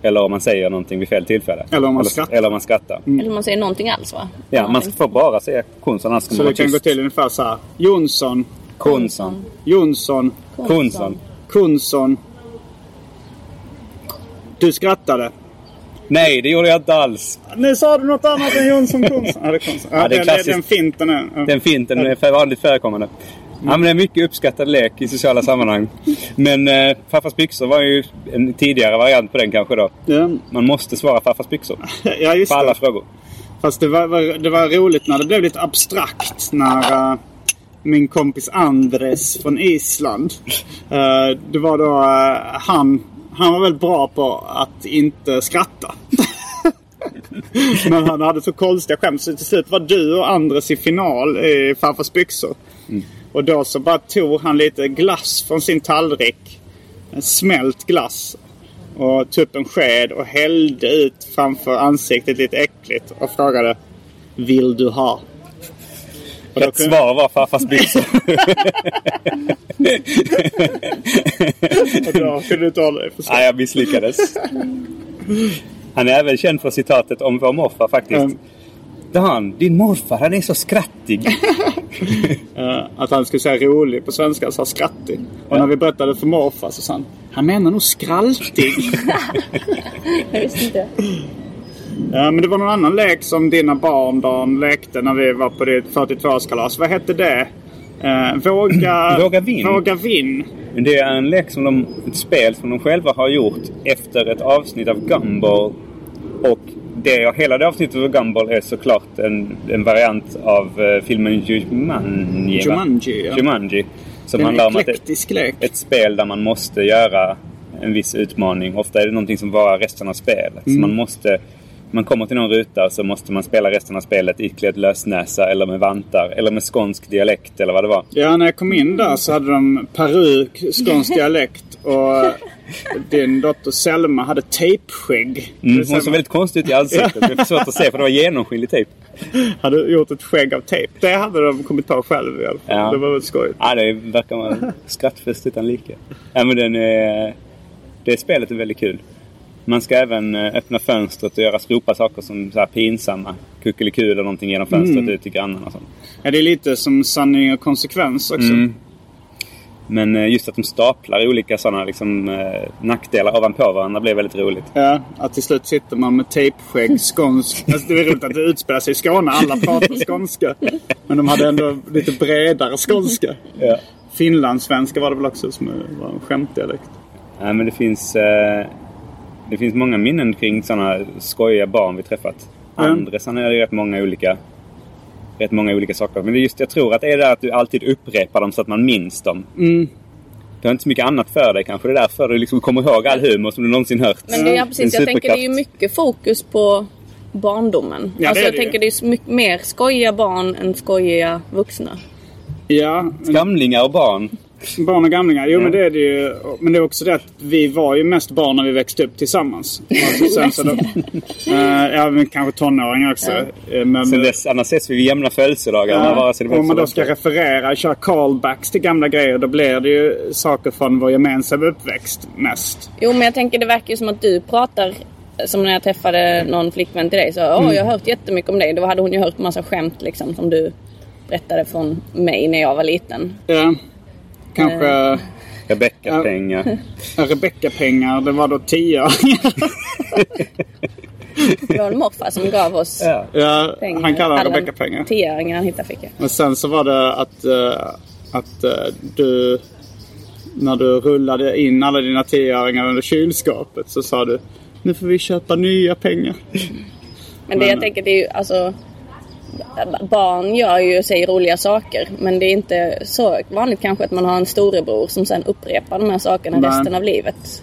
Eller om man säger någonting vid fel tillfälle. Eller om man skrattar. Eller om man skrattar. Eller man säger någonting alls va? Ja, man får bara säga Konsson annars ska Så man det kan gå tyst. till ungefär så här. Jonsson. Konsson. Jonsson. Konsson. Konsson. Du skrattade. Nej, det gjorde jag inte alls. Nu sa du något annat än Jonsson Konsson. Ja, det är. Ja, det klassiskt. den finten är... Ja. Den finten är för vanligt förekommande. Ja, men det är en mycket uppskattad lek i sociala sammanhang. Men eh, farfars byxor var ju en tidigare variant på den kanske då. Ja, Man måste svara farfars byxor. ja just På alla det. frågor. Fast det var, var, det var roligt när det blev lite abstrakt. När eh, min kompis Andres från Island. eh, det var då eh, han. Han var väldigt bra på att inte skratta. Men han hade så konstiga skämt så till slut var du och Andres i final i farfars byxor. Och då så bara tog han lite glass från sin tallrik. En smält glass. Och tog upp en sked och hällde ut framför ansiktet lite äckligt och frågade Vill du ha? Rätt kunde- svar var farfars byxor. [laughs] [laughs] Och då kunde du inte hålla dig för Nej, jag misslyckades. Han är även känd för citatet om vår morfar faktiskt. Mm. Dan, din morfar han är så skrattig. [laughs] Att han skulle säga rolig på svenska sa skrattig. Och när vi berättade för morfar så sa han Han menar nog skraltig. Jag visste inte. Ja, men det var någon annan lek som dina barn Dan, lekte när vi var på ditt 42-årskalas. Vad hette det? Eh, våga... [clears throat] Våga vinn. Våga vinn. Det är en lek som de, ett spel som de själva har gjort efter ett avsnitt av Gumball. Och det, hela det avsnittet av Gumball är såklart en, en variant av eh, filmen Jumanji. Jumanji, ja. Jumanji. Som Det är handlar en om att eklektisk lek. ett spel där man måste göra en viss utmaning. Ofta är det någonting som varar resten av spelet. Mm. Så man måste... Man kommer till någon ruta så måste man spela resten av spelet iklädd lösnäsa eller med vantar eller med skånsk dialekt eller vad det var. Ja, när jag kom in där så hade de peruk, skånsk [laughs] dialekt och din dotter Selma hade tejpskägg. Det Mm, hon såg väldigt konstig ut i ansiktet. Det är svårt att se för det var genomskinlig tejp. hade gjort ett skägg av tejp. Det hade de kommit på själv i alla fall. Ja. Det var väldigt skojigt. Ja, det verkar vara skrattfest utan like. Ja, men den är, det spelet är väldigt kul. Man ska även eh, öppna fönstret och göra ropa saker som så här pinsamma. Kuckeliku eller någonting genom fönstret Mm. ut till grannarna och sånt. Ja, det är lite som sanning och konsekvens också. Mm. Men eh, just att de staplar olika sådana liksom, eh, nackdelar ovanpå varandra blev väldigt roligt. Ja, att till slut sitter man med tejpskägg, skånsk. [laughs] Alltså, det är roligt att det utspelar sig i Skåne. Alla pratar skånska. Men de hade ändå lite bredare skånska. Ja. Finlandssvenska var det väl också som var en skämtdialekt. Ja, men det finns, eh, det finns många minnen kring sådana skojiga barn vi träffat. Mm. Andres han är ju rätt många olika rätt många olika saker. Men det är just, jag tror att det är det att du alltid upprepar dem så att man minns dem. Mm. Du har inte så mycket annat för dig kanske. Det är därför du liksom kommer ihåg all humor som du någonsin hört. Men det är ja, precis. Jag tänker det är ju mycket fokus på barndomen. Ja, alltså jag det ju. tänker det är mycket mer skojiga barn än skojiga vuxna. Ja, Gamlingar och barn. Barn och gamlingar. Jo men det är det ju. Men det är också det att vi var ju mest barn när vi växte upp tillsammans. Alltså, sen så då, [laughs] eh, ja men kanske tonåringar också. Eh, Men, Sen dess, annars ses vi vid jämna födelsedagar. men vare sig det om man då ska referera, köra callbacks till gamla grejer, då blir det ju saker från vår gemensamma uppväxt mest. Jo men jag tänker det verkar ju som att du pratar som när jag träffade någon flickvän till dig. Så, Åh, Mm. jag har hört jättemycket om dig. Då hade hon ju hört massa skämt liksom som du berättade från mig när jag var liten. Ja, kanske Eh. Rebecca-pengar. Rebecca-pengar, det var då 10 Det var en morfar som gav oss Ja. ja, pengar. Han kallar det Hade en Rebecca-pengar. Tioöring han hittade fick jag. Men sen så var det att, eh, att eh, du... När du rullade in alla dina tioöringar under kylskåpet så sa du Nu får vi köpa nya pengar. Men det jag tänker det är ju alltså Barn gör ju sig roliga saker men det är inte så vanligt kanske att man har en storebror som sen upprepar de här sakerna Nej. resten av livet.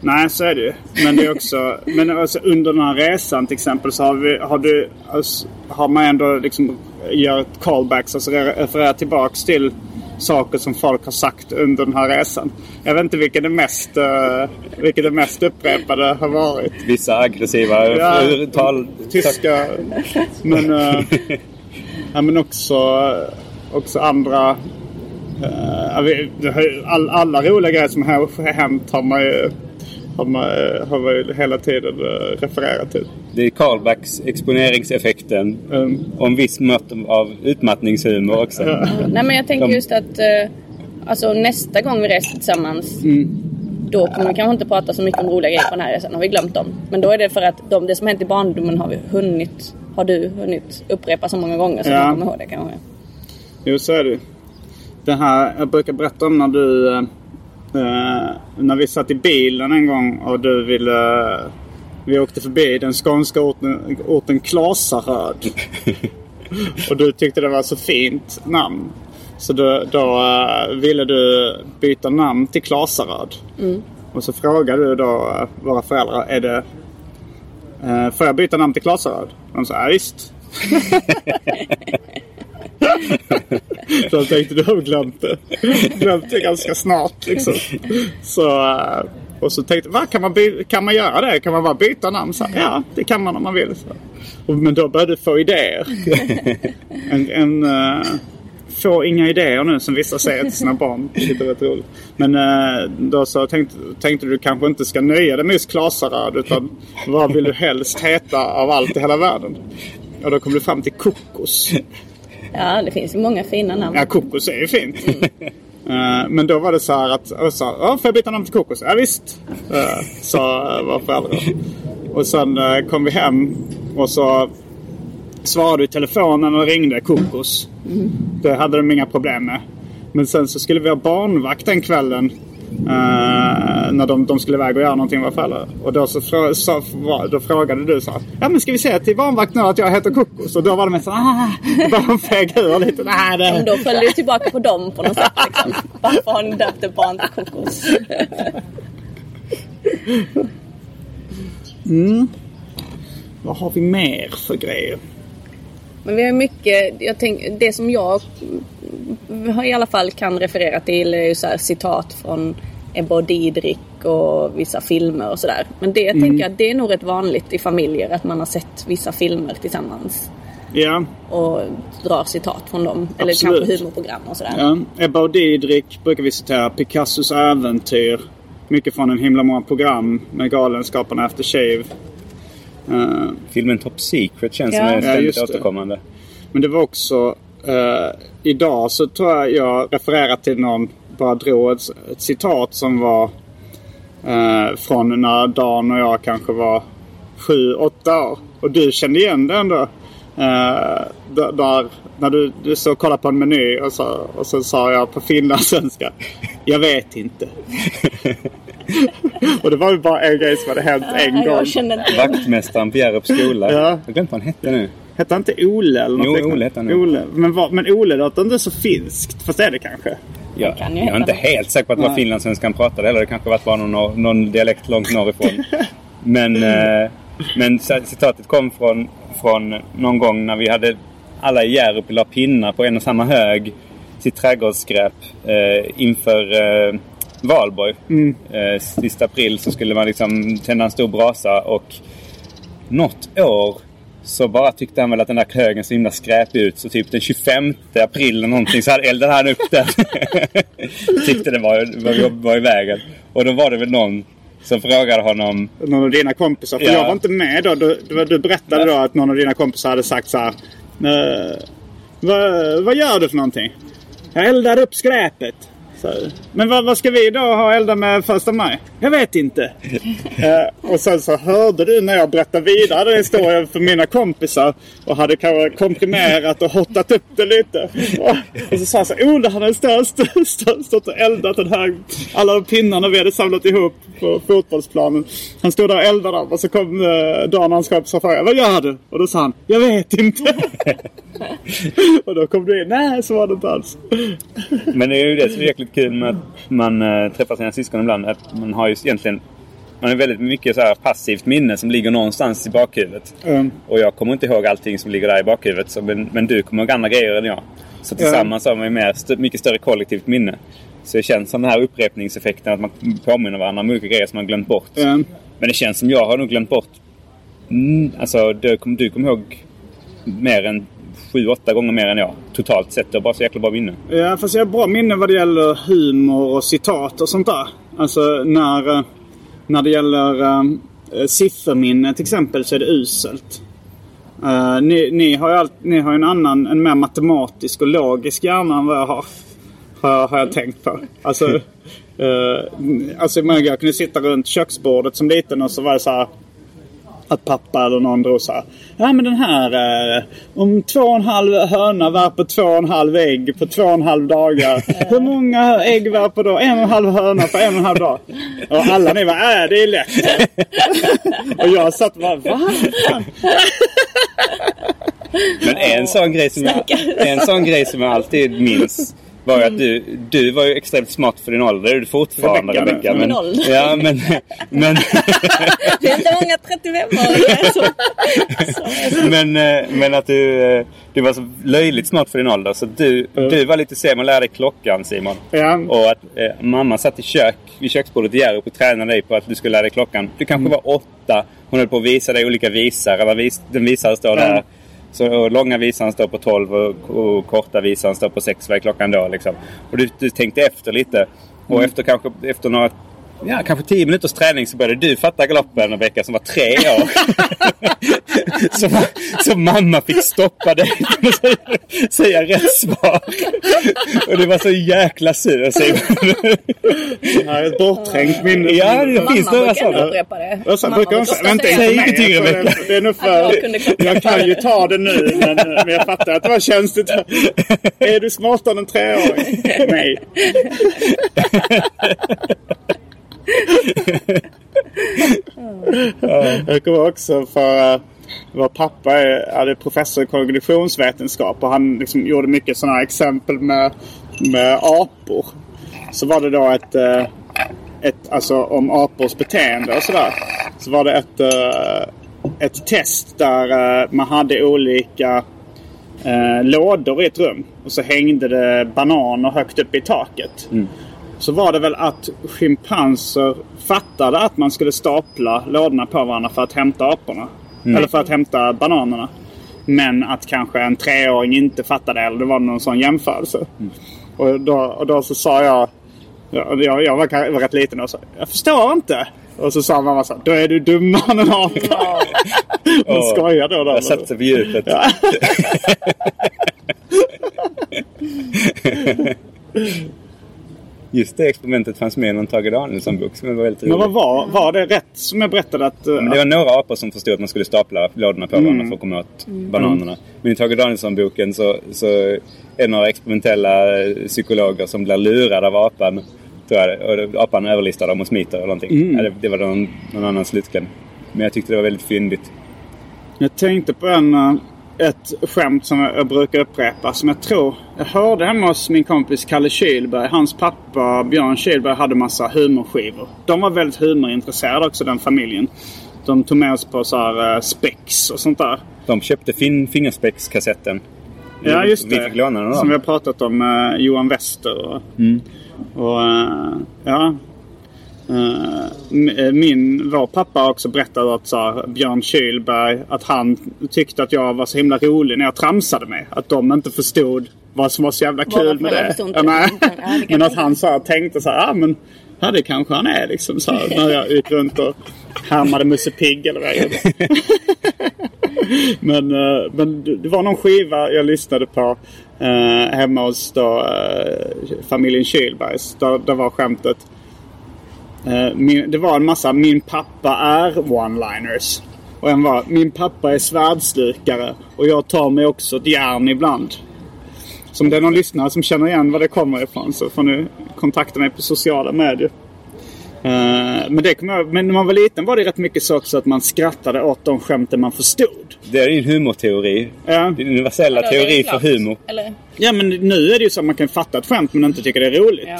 Nej, så är det ju. Men det är också... men alltså, under den här resan till exempel så har, vi, har, du, alltså, har man ändå liksom gör callbacks, alltså re- refererar tillbaks till saker som folk har sagt under den här resan. Jag vet inte vilken det mest, uh, vilken det mest upprepade har varit. Vissa aggressiva Ja. tal... Tyska. Men, eh, [laughs] ja, men också, också andra... eh, all, alla roliga grejer som har hänt har man ju, har man, eh, har man ju hela tiden eh, refererat till. Det är callbacks, exponeringseffekten. Mm. Och en viss mått av utmattningshumor också. Nej men jag tänker just att eh, alltså, nästa gång vi reser tillsammans Mm. då kommer vi kanske inte prata så mycket om roliga grejer på den här resan. Har vi glömt dem. Men då är det för att de, det som hänt i barndomen har vi hunnit har du hunnit upprepa så många gånger så Ja. du kommer ihåg det kanske. Jo, så är det. Det här, jag brukar berätta om när du... eh, när vi satt i bilen en gång och du ville... vi åkte förbi den skånska orten, orten Klasaröd. [laughs] och du tyckte det var så fint namn. Så då, då eh, ville du byta namn till Klasaröd. Och så frågade du då eh, våra föräldrar, är det... Uh, får jag byta namn till Klasaröd? De sa, ja, visst. [laughs] [laughs] Så jag tänkte du har glömt det. [laughs] Glömt det ganska snart liksom. Så, eh, och så tänkte jag, kan, man kan man göra det? Kan man bara byta namn? Så, ja, det kan man om man vill. Så. Och, men då började du få idéer. [laughs] En, en, eh, få inga idéer nu som vissa säger till sina barn. Det är rätt roligt. Men eh, då så tänkte, tänkte du kanske inte ska nöja dig med just Klasaröd utan vad vill du helst heta av allt i hela världen? Och då kom du fram till Kokos. Ja, det finns ju många fina namn. Ja, kokos är ju fint. [laughs] Eh, men då var det så här att, och så, ja, får jag byta namn till kokos? Ja, visst, uh, sa uh, våra föräldrar. Och sen eh, kom vi hem och så svarade du i telefonen och ringde kokos. Det hade de inga problem med. Men sen så skulle vi ha barnvakt den kvällen. Eh, när de, de skulle iväg och göra någonting föräldrar. Och då, så, frå- så, då frågade du så här, Ja men ska vi säga till barnvakt nu att jag heter Kokos? Och då var de så ah, bara feg ur lite. Nej, det, Men då föll du tillbaka på dem på något sätt. Liksom. Varför har ni döpt ett barn till kokos? Vad har vi mer för grejer? Men vi har mycket, jag tänk, det som jag i alla fall kan referera till är ju så citat från Ebba och Didrik och vissa filmer och sådär. Men det jag tänker att det är nog rätt vanligt i familjer att man har sett vissa filmer tillsammans Ja, och drar citat från dem. Eller Absolut. kanske humorprogram och sådär. ja. Ebba och Didrik brukar vi citera. Picassos äventyr. Mycket från en himla många program med Galenskaparna After Shave. Eh, Filmen Top Secret känns Ja. som är Ja, ständigt det. återkommande. Men det var också... eh, idag så tror jag jag refererar till någon, bara drog ett, ett citat som var eh, från när Dan och jag kanske var sju, åtta år. Och du kände igen det ändå. Där, där, när du, du så kollade på en meny och så, och så sa jag på finlandssvenska. Jag vet inte. [laughs] [laughs] och det var ju bara en grej som hade hänt en Ja, gång. jag inte igen. Vaktmästaren på Hjärups skola. Ja. Jag har glömt vad han hette nu. Hette han inte Ole eller något Jo, liknande? Ole hette han. Ole. Men, vad, men Ole låter inte så finskt. Fast det är det kanske. Jag, kan ju jag är inte helt säker på att det var finlandssvenskan pratade. Eller det kanske varit bara någon, någon dialekt långt norrifrån. [laughs] Men eh, Men citatet kom från, från någon gång när vi hade alla i Hjärup la pinnar på en och samma hög sitt trädgårdsskräp eh, inför eh, valborg. Mm. Eh, sista april så skulle man liksom tända en stor brasa och något år så bara tyckte han väl att den där högen så himla skräpig ut. Så typ den 25 april eller någonting så hade eldade han upp den. [laughs] tyckte det var, var, var i vägen. Och då var det väl någon som frågade honom... Någon av dina kompisar. För Ja. jag var inte med då. Du, du, du berättade då att någon av dina kompisar hade sagt så här. "Eh, vad, vad gör du för någonting? Jag eldar upp skräpet. Så, Men vad, vad ska vi då ha elda med första maj? Jag vet inte. [laughs] Eh, och sen så hörde du när jag berättade vidare den historien för mina kompisar. Och hade kanske komprimerat och hottat upp det lite. Och, och så sa jag så här, Ola han hade stått och eldat den här, alla de pinnarna vi hade samlat ihop på fotbollsplanen. Han stod där och eldade dem och så kom eh, Dan och hans kompisar och frågade Vad gör du? Och då sa han Jag vet inte. [laughs] och då kom du in. Nej, så var det inte alls. Men det är ju det som är jäkligt kul med att man äh, träffar sina syskon ibland. Att man har ju egentligen man har väldigt mycket så här passivt minne som ligger någonstans i bakhuvudet. Mm. Och jag kommer inte ihåg allting som ligger där i bakhuvudet. Så, men, men du kommer ihåg andra grejer än jag. Så tillsammans har man ju mer, st- mycket större kollektivt minne. Så det känns som den här upprepningseffekten att man påminner varandra om olika grejer som man glömt bort. Mm. Men det känns som jag har nog glömt bort... Mm, alltså du kommer du kommer ihåg mer än sju, åtta gånger mer än jag. Totalt sett. Du har bara så jäkla bra minne. Ja, fast jag har bra minne vad det gäller humor och citat och sånt där. Alltså när, eh, när det gäller um, sifferminne till exempel så är det uselt. Eh, ni, ni, har ju allt, ni har en annan, en mer matematisk och logisk hjärna än vad jag har. Har, har jag tänkt på. Alltså, uh, [laughs] alltså jag jag kunde sitta runt köksbordet som liten och så var det så här att pappa eller någon drog så här. Ja men den här eh, om två och en halv höna värper två och en halv ägg på två och en halv dagar. [laughs] Hur många ägg värper då en och en halv höna på en och en halv dag? Och alla ni bara, äh det är lätt. [laughs] och jag satt och bara, va? Men en sån grej som jag, en sån grej som jag alltid minns var ju att du, du var ju extremt smart för din ålder. Det är du fortfarande Rebecka, Rebecka. Min Men, ålder. ja, men, men, [laughs] Det är inte många 35-åringar som, som men, eh, men att du, eh, du var så löjligt smart för din ålder. Så du, du var lite sen och lärde klockan Simon. Ja. Och att eh, mamma satt i kök, vid köksbordet i Hjärup och tränade dig på att du skulle lära dig klockan. Du kanske var åtta. Hon höll på att visa dig olika visor. Eller vis, den visaren står där. Så, långa visan står på 12 och, och korta visan står på 6. Vad är klockan då? Liksom. Och du, du tänkte efter lite. Och efter kanske efter några Ja, kanske 10 minuters träning så började du fatta galoppen Rebecka som var tre år. [laughs] så, så mamma fick stoppa dig från att säga, säga rätt svar. Och det var så jäkla sur Simon. Det här är ett bortträngt minne. Ja, det mamma finns några brukar sådana. upprepa det. Och så Mamma brukar hon säga, vänta inte Säg ingenting, för det- Det är nog för... jag. Jag kan ju ta det nu men, men jag fattar att det var känsligt. Är du smartare än en treåring? [laughs] Nej. Jag kommer också för uh, vår pappa är, är professor i kognitionsvetenskap och han liksom gjorde mycket sådana här exempel med, med apor. Så var det då ett, eh, ett alltså om apors beteende och sådär. Så var det ett, eh, ett test där eh, man hade olika eh, lådor i ett rum. Och så hängde det bananer högt upp i taket. Så var det väl att schimpanser fattade att man skulle stapla lådorna på varandra för att hämta aporna. Eller för att hämta bananerna. Men att kanske en treåring inte fattade eller det var någon sån jämförelse. Och, då, och då så sa jag, ja, jag, jag var, var rätt liten och sa jag förstår inte. Och så sa mamma så här, då är du dummare än en apa. [laughs] Hon Åh, skojade då. då. Jag satte på djupet. [laughs] [laughs] Just det experimentet fanns med i någon Tage Danielsson-bok som var väldigt rolig. Men vad var, var det rätt som jag berättade att... Men det var några apor som förstod att man skulle stapla lådorna på Mm. varandra för att komma åt bananerna. Men i Tage Danielsson-boken så, så är det några experimentella eh, psykologer som blir lurade av apan. Tror jag, och apan överlistar dem och smiter eller någonting. Mm. Ja, det, det var någon, någon annan slutkläm. Men jag tyckte det var väldigt fyndigt. Jag tänkte på en, eh, ett skämt som jag brukar upprepa. Som jag tror jag hörde hemma hos min kompis Kalle Kylberg. Hans pappa Björn Kylberg hade massa humorskivor. De var väldigt humorintresserade också den familjen. de tog med oss på så här, eh, spex och sånt där. De köpte fin fingerspexkassetten. Ja, just det. Vi fick låna den då. Som vi har pratat om med Johan Wester. Och, och eh, ja. Eh, m- min, vår pappa också berättat att så här, Björn Kylberg, att han tyckte att jag var så himla rolig när jag tramsade mig. Att de inte förstod vad som var så jävla kul med det. Ja, men jag att han så här, tänkte så här, ja men ja, det kanske han är liksom. Så här, när jag gick runt och härmade Musse Pigg eller vad jag. [laughs] Men, eh, men det det var någon skiva jag lyssnade på eh, hemma hos då, eh, familjen Kylbergs. Där, där var skämtet. Eh, min, det var en massa min pappa är one-liners. Och en var min pappa är svärdslukare och jag tar mig också ett järn ibland. Så om det är någon lyssnare som känner igen var det kommer ifrån så får ni kontakta mig på sociala medier. Eh, men, det jag, men när man var liten var det rätt mycket så också att man skrattade åt de skämten man förstod. Det är din humorteori. Ja. Din universella teori för humor. Eller, Ja men nu är det ju så att man kan fatta ett skämt men inte tycka det är roligt. ja.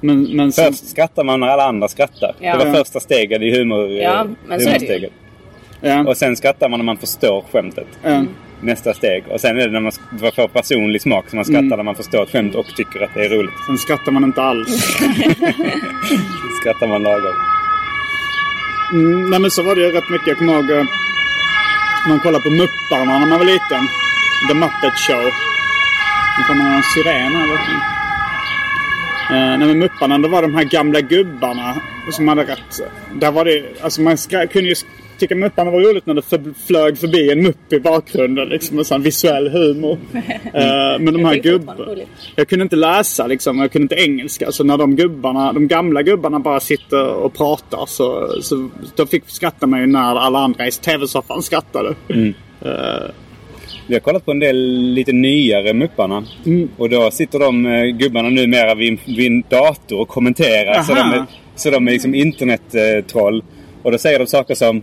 Men, men sen, Först skrattar man när alla andra skrattar. Ja. Det var första steget i humor, Ja, men så är det ju. humorsteget. ja, Och sen skrattar man när man förstår skämtet. ja, Nästa steg. Och sen är det när man får personlig smak som man skrattar Mm. när man förstår ett skämt och tycker att det är roligt. sen skrattar man inte alls. [laughs] Skrattar man lagom. Mm, nej men så var det ju rätt mycket. Jag kommer ihåg eh, man kollade på Mupparna när man var liten. The Muppet Show. Nu kommer någon siren här. ni. Eh, nej men Mupparna, då var de här gamla gubbarna som hade rätt. Där var det, alltså man kunde ju tycka Mupparna var roligt när det för, flög förbi en mupp i bakgrunden. Liksom, och sån visuell humor. [laughs] Eh, men de här det gubbarna. Jag kunde inte läsa liksom, jag kunde inte engelska. Så när de gubbarna, de gamla gubbarna bara sitter och pratar så, så då fick skratta ju när alla andra i tv-soffan skrattade. Eh, Vi har kollat på en del lite nyare Mupparna. Mm. Och då sitter de eh, gubbarna numera vid, vid en dator och kommenterar. Så de, är, så de är liksom internettroll. Och då säger de saker som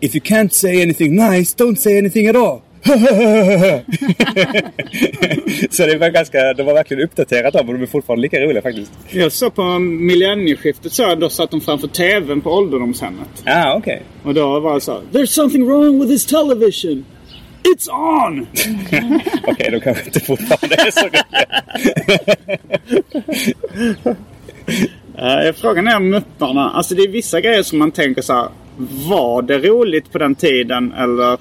If you can't say anything nice, don't say anything at all. [laughs] så det var ganska, de var verkligen uppdaterat av och de är fortfarande lika roliga faktiskt. jag såg på millennieskiftet så då satt de framför tvn på ålderdomshemmet. Ja, ah, okej. Och då var det så There's something wrong with this television. It's on! [laughs] Okej, de kanske inte fortfarande är så. Uh, frågan är om Mupparna. Alltså det är vissa grejer som man tänker så här. Var det roligt på den tiden eller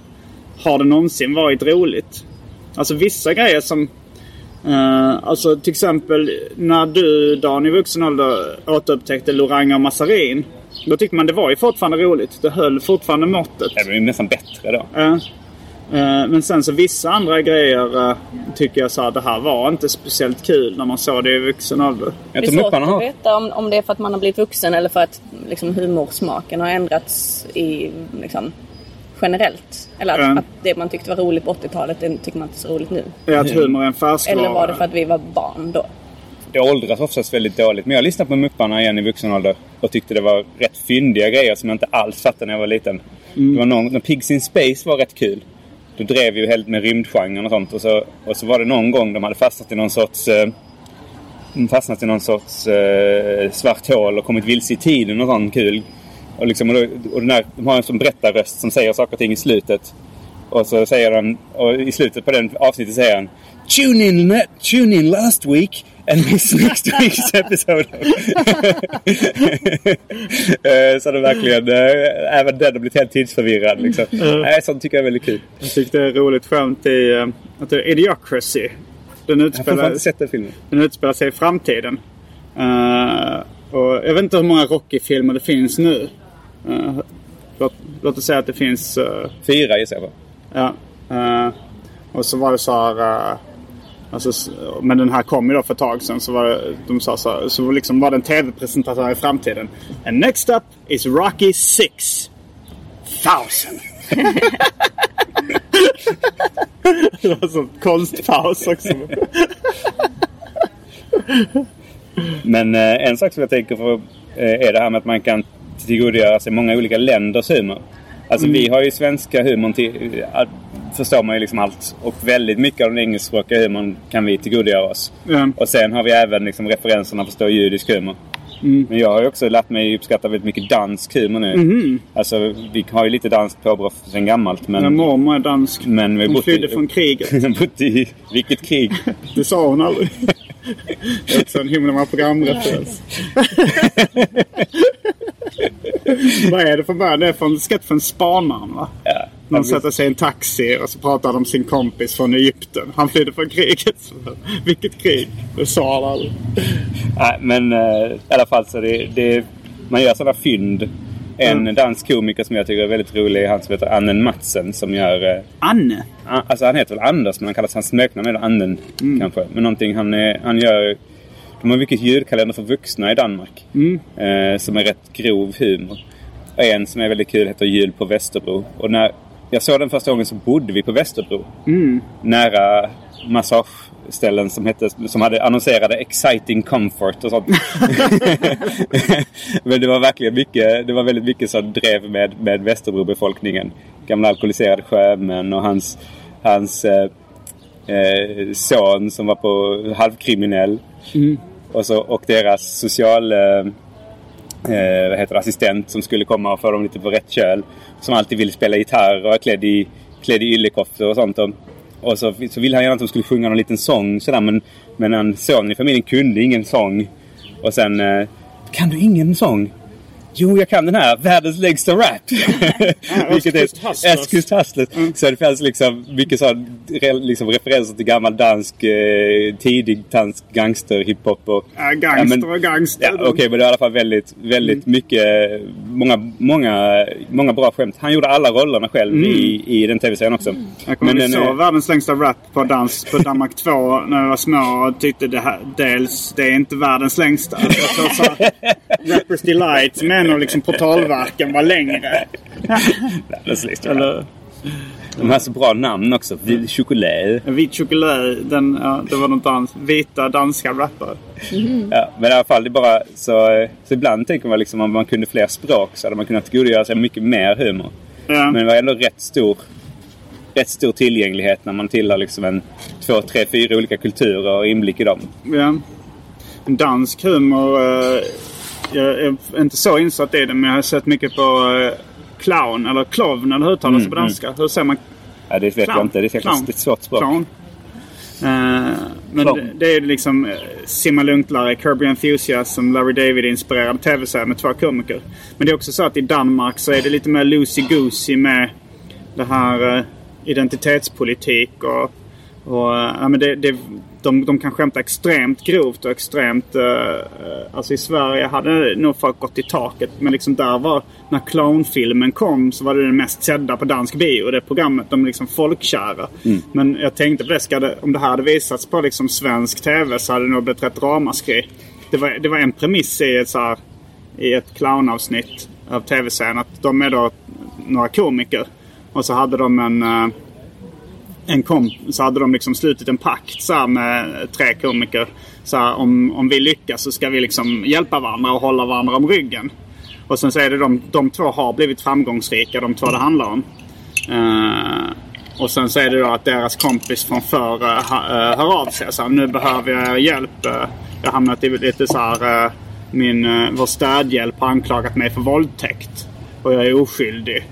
har det någonsin varit roligt? Alltså vissa grejer som... eh, alltså till exempel när du Dan i vuxen ålder återupptäckte Loranga och Massarin. Då tyckte man det var ju fortfarande roligt. Det höll fortfarande måttet. Det är nästan bättre då. Eh, men sen så vissa andra grejer eh, tycker jag så här, det här var inte speciellt kul när man såg det i vuxen ålder. Jag Det är tror svårt att veta om, om det är för att man har blivit vuxen eller för att liksom, humorsmaken har ändrats i, liksom, generellt. Eller att, Ja. att det man tyckte var roligt på 80-talet, det tycker man inte är så roligt nu. Är att humor är en färskvara. Eller var det för att vi var barn då? Det åldras oftast väldigt dåligt. Men jag lyssnade på Mupparna igen i vuxen ålder och tyckte det var rätt fyndiga grejer som jag inte alls fattade när jag var liten. Det var någon, Pigs in Space var rätt kul du drev ju helt med rymdgenren och sånt. Och så, och så var det någon gång de hade fastnat i någon sorts... Eh, de fastnat i någon sorts eh, svart hål och kommit vilse i tiden och sånt kul. Och, liksom, och, då, och den de har en sån berättarröst som säger saker och ting i slutet. Och så säger han, och i slutet på den avsnittet säger han Tune in, tune in last week and miss next week's episode. Eh, så det verkligen, eh, även den har blivit helt tidsförvirrad. Liksom. Nej, sånt tycker jag är väldigt kul. Jag tyckte det är roligt skämt i uh, att det är Idiocracy. Den Jag utspelar, fortfarande inte sett den filmen. den utspelar sig i framtiden. Eh, och jag vet inte hur många Rocky-filmer det finns nu. Eh, låt, låt oss säga att det finns... eh, Fyra gissar jag på. ja. eh, och så var det så här... Alltså, men den här kom ju då för ett tag sedan. Så var de sa så, så liksom var det en tv-presentatör i framtiden. And next up is Rocky 6. Thousand. [laughs] det var så konstpaus också. Men eh, en sak som jag tänker på eh, är det här med att man kan tillgodogöra sig många olika länders humor. Alltså vi har ju svenska humorn till... förstår man ju liksom allt. Och väldigt mycket av den engelskspråkiga humorn kan vi tillgodogöra oss. Ja. Och sen har vi även liksom referenserna att förstå judisk humor. Men jag har ju också lärt mig uppskatta väldigt mycket dansk humor nu. Alltså vi har ju lite danskt påbrå sen gammalt. Men, Min mormor är dansk. men vi Hon flydde från kriget. [laughs] bott i... Vilket krig? [laughs] Det sa hon aldrig. [laughs] Det är också en himla programreferens. Vad är det för band? Det är från skett från Spanaren va? Ja. De sätter sig i en taxi och så pratar de om sin kompis från Egypten. Han flydde från kriget. [laughs] Vilket krig? Det sa han aldrig. Nej, men eh, i alla fall så det, det man gör sådana fynd. En Mm. dansk komiker som jag tycker är väldigt rolig är han som heter Annen Matsen som gör... Eh, Anne? a- alltså han heter väl Anders men han kallas hans smeknamn är Annen Mm. kanske. Men någonting han, är, han gör... De har mycket julkalender för vuxna i Danmark. Mm. Eh, som är rätt grov humor. Och en som är väldigt kul heter Jul på Västerbro. Och när jag såg den första gången så bodde vi på Västerbro. Mm. Nära massageställen som, hette, som hade annonserade Exciting Comfort och sånt. [laughs] Men det var verkligen mycket, det var väldigt mycket som drev med, med Västerbrobefolkningen. Gamla alkoholiserade sjömän och hans, hans eh, eh, son som var på halvkriminell. Och, så, och deras social... Eh, eh, vad heter det, assistent som skulle komma och få dem lite på rätt köl. Som alltid ville spela gitarr och är klädd i, klädd i yllekoftor och sånt. Och, och så, så ville han gärna att de skulle sjunga någon liten sång sådär. Men, men han, sonen i familjen kunde ingen sång. Och sen... Eh, kan du ingen sång? Jo, jag kan den här. Världens längsta rap. [laughs] [laughs] Vilket är Östkust Hustlers. Hustlers. Så det fanns liksom mycket sån, liksom referenser till gammal dansk, eh, tidig dansk gangster, hiphop och... Ja, gangster men- och gangster. Ja, Okej, men det var i alla fall väldigt, väldigt mycket, många, många, många bra skämt. Han gjorde alla rollerna själv i, i den tv-serien också. Jag kommer Men ihåg såg är- världens längsta rap på dans på Danmark 2 när vi var små och tyckte det här, dels det är inte världens längsta. Jag så här, [laughs] Rappers Delight med en av liksom portalverken var längre. [laughs] Eller De har så bra namn också. Vild choklad. Vit choklad, den, ja, det var något annat. Vita danska rappare. Ja, men i alla fall, det bara så, så ibland tänker man liksom om man kunde fler språk så hade man kunnat tillgodogöra sig mycket mer humor. Ja. Men det var ändå rätt stor, rätt stor tillgänglighet när man tillhör liksom en två, tre, fyra olika kulturer och inblick i dem. Ja. Dansk humor. Eh, jag är inte så insatt i det men jag har sett mycket på eh, clown eller clown eller hur uttalas det på danska? Hur säger man Ja, det vet jag Clown. inte. Det är ett svårt språk. Clown. Eh, men det, det är liksom uh, Simma Lugnt-Larry, Kirby Enthusiasm, Larry David-inspirerad tv-serie med två komiker. Men det är också så att i Danmark så är det lite mer loosey-goosey med det här eh, identitetspolitik och, och eh, ja, men det, det, de, de kan skämta extremt grovt och extremt... Uh, alltså i Sverige hade nog folk gått i taket. Men liksom där var... När clownfilmen kom så var det den mest sedda på dansk bio. Det programmet. De är liksom folkkära. Men jag tänkte på det, ska det. Om det här hade visats på liksom svensk tv så hade det nog blivit rätt ramaskri. Det var, det var en premiss i ett, så här, i ett clownavsnitt av tv-serien. Att de är då några komiker. Och så hade de en... eh, en komp så hade de liksom slutit en pakt så här, med tre komiker. Så här, om, om vi lyckas så ska vi liksom hjälpa varandra och hålla varandra om ryggen. Och sen så är det de, de två har blivit framgångsrika, de två det handlar om. Uh, och sen så är det då att deras kompis från förr uh, hör av sig. Så här, nu behöver jag er hjälp. Uh, jag har hamnat i lite så här... Uh, min, uh, vår stödhjälp har anklagat mig för våldtäkt. Och jag är oskyldig.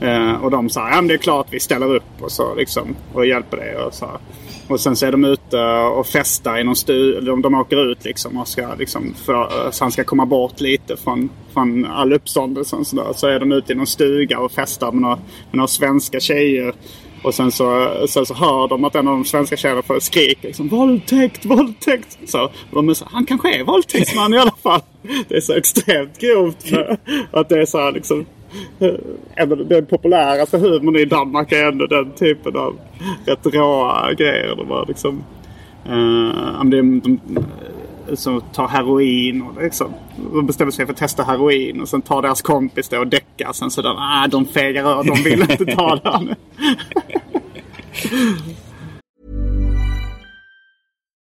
Eh, och de sa ja men det är klart vi ställer upp och så liksom. Och hjälper dig och så. Och sen så är de ute och festar i någon stuga. De, de åker ut liksom och ska liksom för, så han ska komma bort lite från, från all uppståndelse och sådär. Så är de ute i någon stuga och festar med några, med några svenska tjejer. Och sen så, sen så hör de att en av de svenska tjejerna får skrik. Liksom, våldtäkt, våldtäkt! Så, de är så, han kanske är våldtäktsman i alla fall. Det är så extremt grovt. [laughs] Att det är så här liksom ändå Den populäraste humorn i Danmark är ändå den typen av rätt råa grejer. De var liksom... Uh, de, de, som tar heroin och liksom. De bestämmer sig för att testa heroin och sen tar deras kompis det och däckar. Sen så där, ah, de fegar ur, de vill inte ta det. [laughs]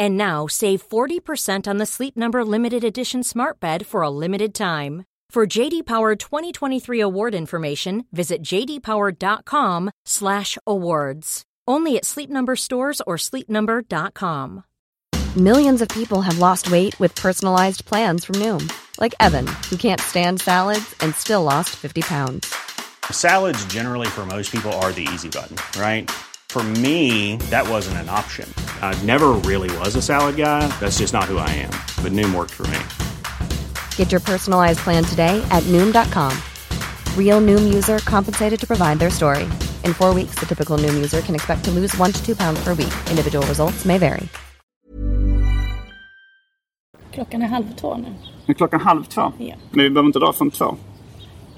And now save 40% on the Sleep Number limited edition smart bed for a limited time. For JD Power 2023 award information, visit jdpower.com/awards. Only at Sleep Number stores or sleepnumber.com. Millions of people have lost weight with personalized plans from Noom, like Evan, who can't stand salads and still lost 50 pounds. Salads generally for most people are the easy button, right? For me, that wasn't an option. I never really was a salad guy. That's just not who I am. But Noom worked for me. Get your personalized plan today at Noom.com. Real Noom user compensated to provide their story. In four weeks, the typical Noom user can expect to lose one to two pounds per week. Individual results may vary. Klockan är halv två nu. Men klockan halv två? Ja. Men vi behöver inte dra från två.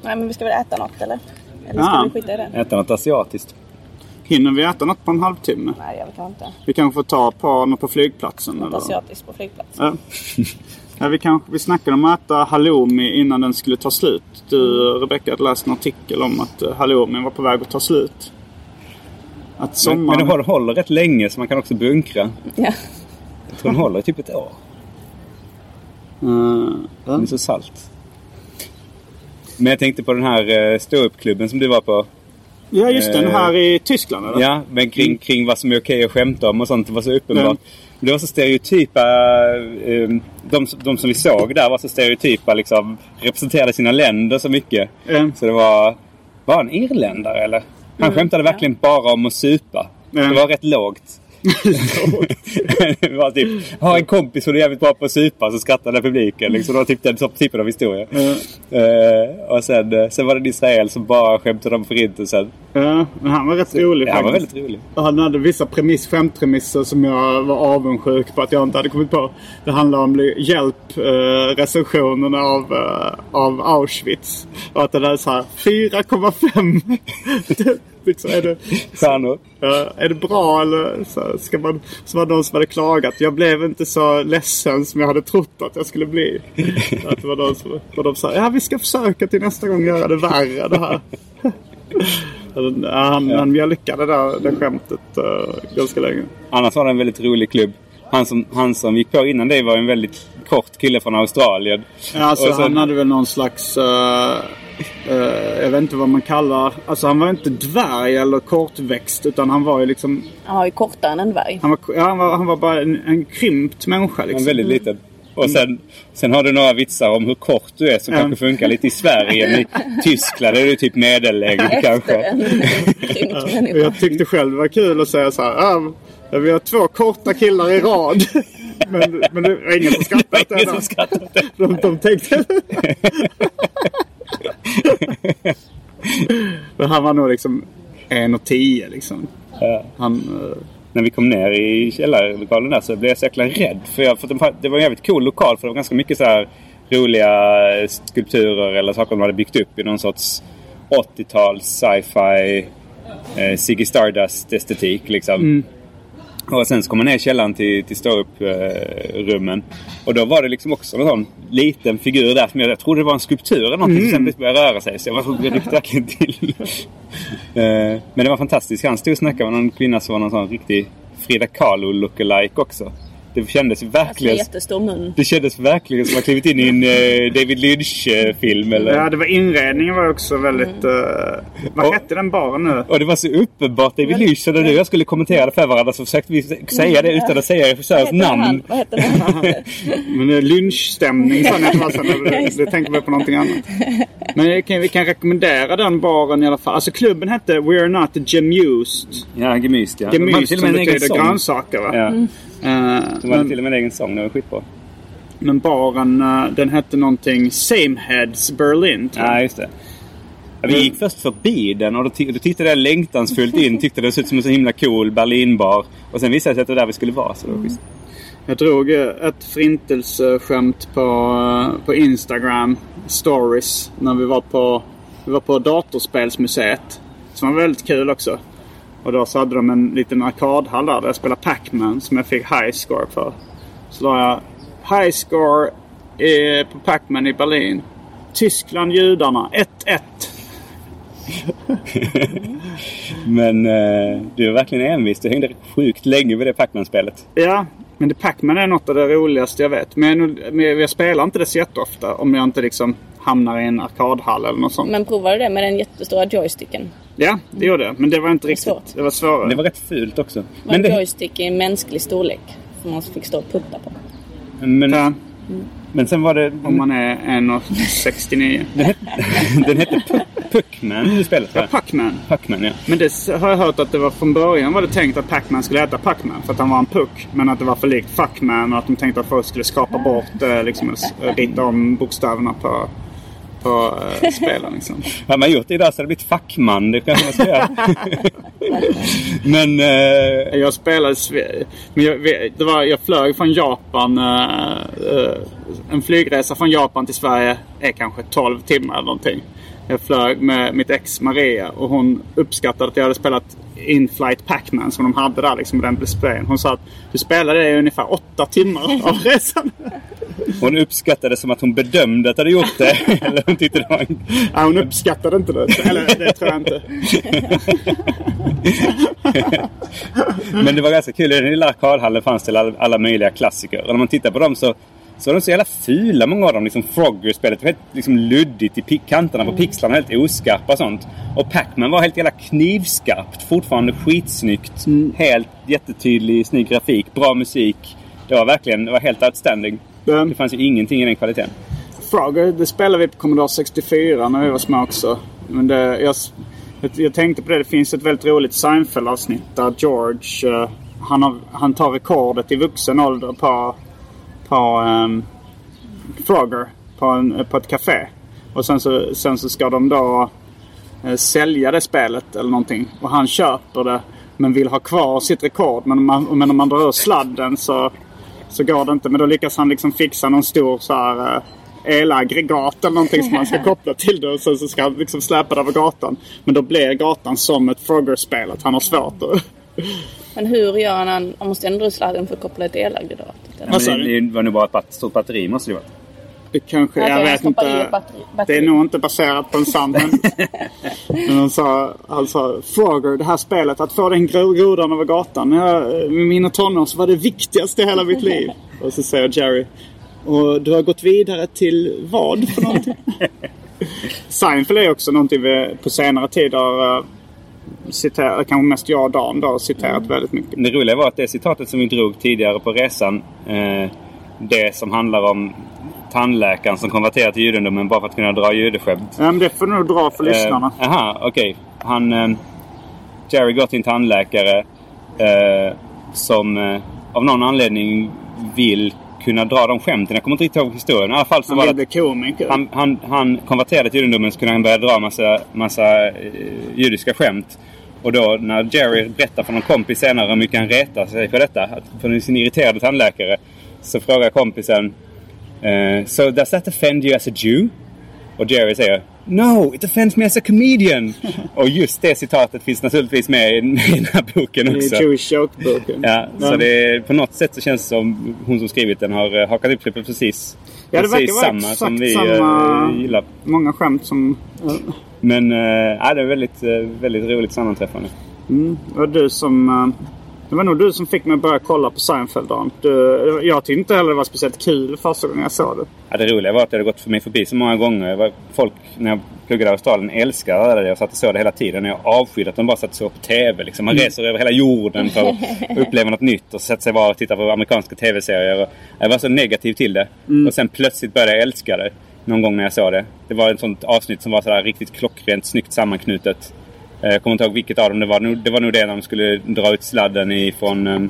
Nej, men vi ska väl äta något eller? Eller ska Ja. vi skita i det? Äta något asiatiskt. Hinner vi äta något på en halvtimme? Nej, jag vet inte. Vi kanske får ta på något på flygplatsen? Något eller? asiatiskt på flygplatsen. Ja. [laughs] ja, vi, kanske, vi snackade om att äta halloumi innan den skulle ta slut. Du, Rebecka, hade läst en artikel om att eh, halloumin var på väg att ta slut. Att Men, men sommaren... den håller, rätt länge så man kan också bunkra. Ja. Jag tror den håller typ ett år. Ja. Den är så salt. Men jag tänkte på den här eh, ståuppklubben som du var på. Ja, just den Eh, här i Tyskland eller? Ja, men kring, kring vad som är okej att skämta om och sånt. Det var så uppenbart. Mm. Men Det var så stereotypa... Eh, de, de som vi såg där var så stereotypa liksom. Representerade sina länder så mycket. Mm. Så det var... Var han irländare eller? Han skämtade verkligen bara om att supa. Mm. Det var rätt lågt. [laughs] det var typ, ha en kompis som är jävligt bra på att supa så skrattade publiken. Liksom. Det var typ den typen av historia. Mm. Eh, och sen, sen var det en Israel som bara skämtade om förintelsen. Ja, men han var rätt rolig Ja, han var väldigt rolig. Och Han hade vissa premiss, skämtpremisser som jag var avundsjuk på att jag inte hade kommit på. Det handlar om li- hjälp, eh, av, eh, av Auschwitz. Och att det där är så här 4,5. [laughs] Det- liksom, är, det, Stjärnor. är det bra eller så, ska man, så var det någon som hade klagat. Jag blev inte så ledsen som jag hade trott att jag skulle bli. [laughs] Att det var någon som och de sa ja vi ska försöka till nästa gång göra det värre det här. [laughs] Alltså, Han, han mjölkade det, det skämtet uh, ganska länge. Annars var det en väldigt rolig klubb. Han som, han som gick på innan det var en väldigt kort kille från Australien. Ja, alltså, sen- Han hade väl någon slags... eh, eh, jag vet inte vad man kallar... Alltså han var inte dvärg eller kortväxt utan han var ju liksom... Han var ju kortare än en dvärg. Han var, ja, han var, han var bara en, en krympt människa liksom. En väldigt liten. Och sen, sen har du några vitsar om hur kort du är som Mm. kanske funkar lite i Sverige. Men i [laughs] Tyskland är du typ medellängd kanske. en människa. jag tyckte själv det var kul att säga så här. Ah, vi har två korta killar i rad. [laughs] men, men det var ingen som skrattade det. Ingen då. som. De, de tänkte... [laughs] men han var nog liksom en och tio liksom. Ja. Han... När vi kom ner i källarlokalen där så blev jag så jäkla rädd. För, jag, för det var en jävligt cool lokal. För det var ganska mycket så här roliga skulpturer eller saker de hade byggt upp i någon sorts 80-tals sci-fi eh, Ziggy Stardust estetik liksom. Mm. Och sen så kom man ner i källaren till, till ståupprummen. Och då var det liksom också en sån liten figur där som jag, jag trodde det var en skulptur eller någonting. Mm. Som sen började röra sig. Så jag var ryckte verkligen till. Eh, men det var fantastiskt. Han stod och snackade med någon kvinna som var någon sån riktig Frida Kahlo lookalike också. Det kändes verkligen... Alltså jättestor mun. Det kändes verkligen som att klivit in i en uh, David Lynch-film. Eller... Ja, det var inredningen var också väldigt... Uh, vad och, hette den baren nu? Och det var så uppenbart David Lynch. Så när du och jag skulle kommentera det för varandra så försökte vi säga det utan att säga regissörens namn. Vad hette den? [laughs] Men lynchstämning sa ni att det var sen. Det tänkte vi på någonting annat. Men kan, vi kan rekommendera den baren i alla fall. Alltså klubben hette We're Not Gemused. Ja, Gemüst ja. Gemüst som betyder grönsaker va? Ja. Mm. Uh, de hade till och med en egen sång. Det var skitbra. Men baren uh, den hette någonting Sameheads Berlin. Ja, just det. Ja, vi gick först förbi den och då, då tittade jag längtansfullt in. Tyckte det såg ut som en så himla cool Berlinbar. Och sen visade det sig att det var där vi skulle vara. Så det var mm. Jag drog eh, ett förintelseskämt på, på Instagram stories när vi var på, vi var på Datorspelsmuseet. Som var väldigt kul också. Och då så hade de en liten arkadhall där, där jag spelade Pac-Man som jag fick high score för. Så la jag high score eh, på Pac-Man i Berlin. Tyskland, judarna, 1-1. [laughs] men eh, du är verkligen envis. Du hängde sjukt länge vid det Pac-Man-spelet. Ja, men det Pac-Man är något av det roligaste jag vet. Men jag, men jag spelar inte det så jätteofta om jag inte liksom hamnar i en arkadhall eller något sånt. Men provade du det med den jättestora joysticken? Ja, det gjorde jag. Men det var inte riktigt... Svårt. Det var svårare. Det var rätt fult också. Var men en det... joystick i mänsklig storlek. Som man fick stå och putta på. Men, ja. men sen var det... Om man är 1,69. [laughs] den hette, [laughs] den hette Puckman i spelet Ja, Puckman. Puckman, ja. Men det har jag hört att det var från början var det tänkt att Pacman skulle heta Puckman. För att han var en puck. Men att det var för likt Fuckman och att de tänkte att folk skulle skapa bort, eh, liksom, rita om bokstäverna på på [laughs] uh, spelen. Liksom. Hade man gjort det idag så hade det blivit fackman. Det kanske man ska göra. [laughs] men... Uh... Jag spelade... Men jag, det var, jag flög från Japan. Uh, uh, en flygresa från Japan till Sverige är kanske 12 timmar eller någonting. Jag flög med mitt ex Maria och hon uppskattade att jag hade spelat In-Flight Pac-Man som de hade där liksom med den displayen. Hon sa att du spelade det i ungefär åtta timmar av resan. [laughs] Hon uppskattade som att hon bedömde att du hade gjort det. [laughs] Eller hon tyckte det var en... ja, hon uppskattade inte det. Eller det tror jag inte. [laughs] Men det var ganska kul. I den lilla arkadhallen fanns det alla, alla möjliga klassiker. Och när man tittar på dem så så var de så jävla fula många av dem. Liksom Frogger-spelet var helt liksom luddigt i kanterna på mm. pixlarna. Helt oskarpa och sånt. Och Pac-Man var helt jävla knivskarpt. Fortfarande skitsnyggt. Mm. Helt jättetydlig, snygg grafik. Bra musik. Det var verkligen det var helt outstanding. Mm. Det fanns ju ingenting i den kvaliteten. Frogger, det spelade vi på Commodore 64 när vi var små också. Men det, jag, jag tänkte på det. Det finns ett väldigt roligt Seinfeld-avsnitt där George uh, han, har, han tar rekordet i vuxen ålder på på um, Frogger på, en, på ett café. Och sen så, sen så ska de då eh, sälja det spelet eller någonting. Och han köper det men vill ha kvar sitt rekord. Men om man, men om man drar ur sladden så, så går det inte. Men då lyckas han liksom fixa någon stor så här eh, elaggregat eller någonting som man ska [laughs] koppla till det. Och sen så ska han liksom släpa det över gatan. Men då blir gatan som ett Frogger-spel. Att han har svårt att... [laughs] Men hur gör han? Han måste ändå sladden för att koppla ett elaggregat. Det, det var nog bara ett stort batteri måste det vara. Det kanske, jag, jag vet inte. Det är nog inte baserat på en sann Men [laughs] han sa, alltså Frogger, det här spelet, att få den grodan över gatan. Jag, med mina tonår så var det viktigaste i hela mitt liv. [laughs] Och så säger Jerry. Och du har gått vidare till vad för någonting? [laughs] Seinfeld är också någonting vi på senare tid har uh, citerat, kanske mest jag och Dan då, citerat mm. väldigt mycket. Det roliga var att det citatet som vi drog tidigare på resan. Eh, det som handlar om tandläkaren som konverterar till judendomen bara för att kunna dra judeskämt. Ja, men det får du nog dra för lyssnarna. Jaha, eh, okej. Okay. Han... Eh, Jerry går till en tandläkare eh, som eh, av någon anledning vill kunna dra de skämten. Jag kommer inte riktigt ihåg historien. I alla fall så han var det komiker. Han, han, han konverterade till judendomen så kunde han börja dra massa, massa eh, judiska skämt. Och då när Jerry berättar för någon kompis senare hur mycket han retar sig för detta, för sin irriterade tandläkare, så frågar kompisen uh, So does that offend you as a Jew? Och Jerry säger No, it offends me as a comedian. [laughs] och just det citatet finns naturligtvis med i, den här boken också. I Jewish Joke-boken. Ja, så det är, på något sätt så känns det som hon som skrivit den har eh, hakat upp sig på precis, Ja, det precis verkar vara samma som vi samma... eh, gillar. Många skämt som... eh, Men äh, det är väldigt, eh, väldigt roligt sammanträffande. Mm, var du som... eh, Det var nog du som fick mig att börja kolla på Seinfeld. Du, Jag tyckte inte heller det var speciellt kul första gången jag såg det. Ja, det roliga var att det hade gått för mig förbi så många gånger. Var- Folk när jag pluggade i Australien älskade det. Jag satt och såg det hela tiden. Jag avskydde att de bara satt såg på TV. Liksom. Man reser över hela jorden för att [laughs] uppleva något nytt och sätta sig bara och titta på amerikanska TV-serier. Jag var så negativ till det. Och sen plötsligt började jag älska det. Någon gång när jag såg det. Det var ett sånt avsnitt som var sådär riktigt klockrent, snyggt sammanknutet. Eh, Jag kommer inte ihåg vilket av dem det var. Det var nog det när de skulle dra ut sladden ifrån, eh,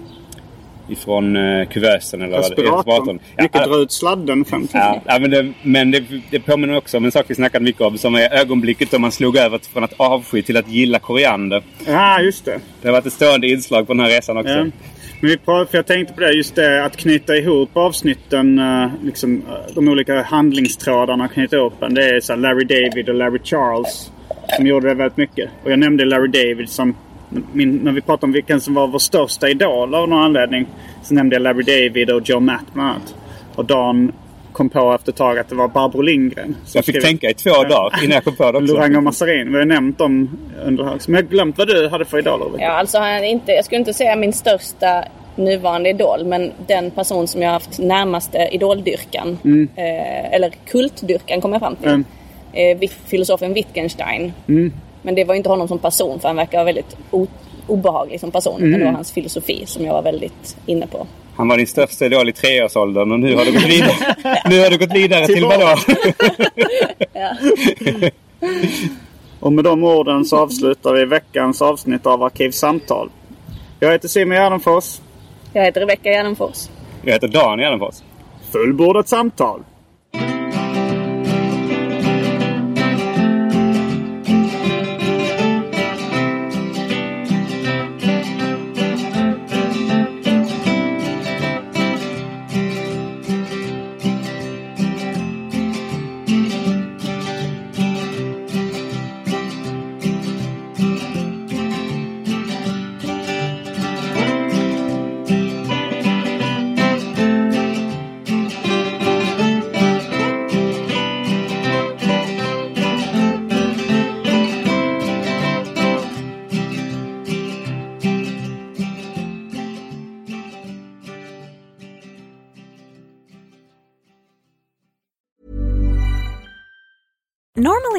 ifrån eh, kuvösen. Eller Respiratorn. Ja, dra ut sladden skämt. Ja, ja, men det, men det, det påminner också om en sak vi snackade mycket om som är ögonblicket då man slog över från att avsky till att gilla koriander. Ja, just det. Det har varit ett stående inslag på den här resan också. Ja. Men vi pratade, för jag tänkte på det, just det att knyta ihop avsnitten, eh, liksom, eh, de olika handlingstrådarna, knyta ihop den. Det är så Larry David och Larry Charles som gjorde det väldigt mycket. Och jag nämnde Larry David som, min, när vi pratade om vilken som var vår största idol av någon anledning, så nämnde jag Larry David och Joe Matt bland annat. Och Dan kom på efter ett tag att det var Barbro Lindgren. som Jag fick tänka i två dagar innan jag kom på det också. Lorang och Massarin. Vi har nämnt dem under här. Men jag har glömt vad du hade för idoler. Ja, alltså han inte, jag skulle inte säga min största nuvarande idol, men den person som jag har haft närmaste idoldyrkan, eh, eller kultdyrkan kom jag fram till. Mm. Eh, filosofen Wittgenstein. Men det var inte honom som person, för han verkar väldigt obehaglig som person. Men det var hans filosofi som jag var väldigt inne på. Han var din största idol i treårsåldern och nu har du gått [laughs] vidare, nu har du gått vidare till vadå? [laughs] [laughs] Och med de orden så avslutar vi veckans avsnitt av Arkivsamtal. Jag heter Simon Gärdenfors. Jag heter Rebecka Gärdenfors. Jag heter Dan Gärdenfors. Fullbordat samtal.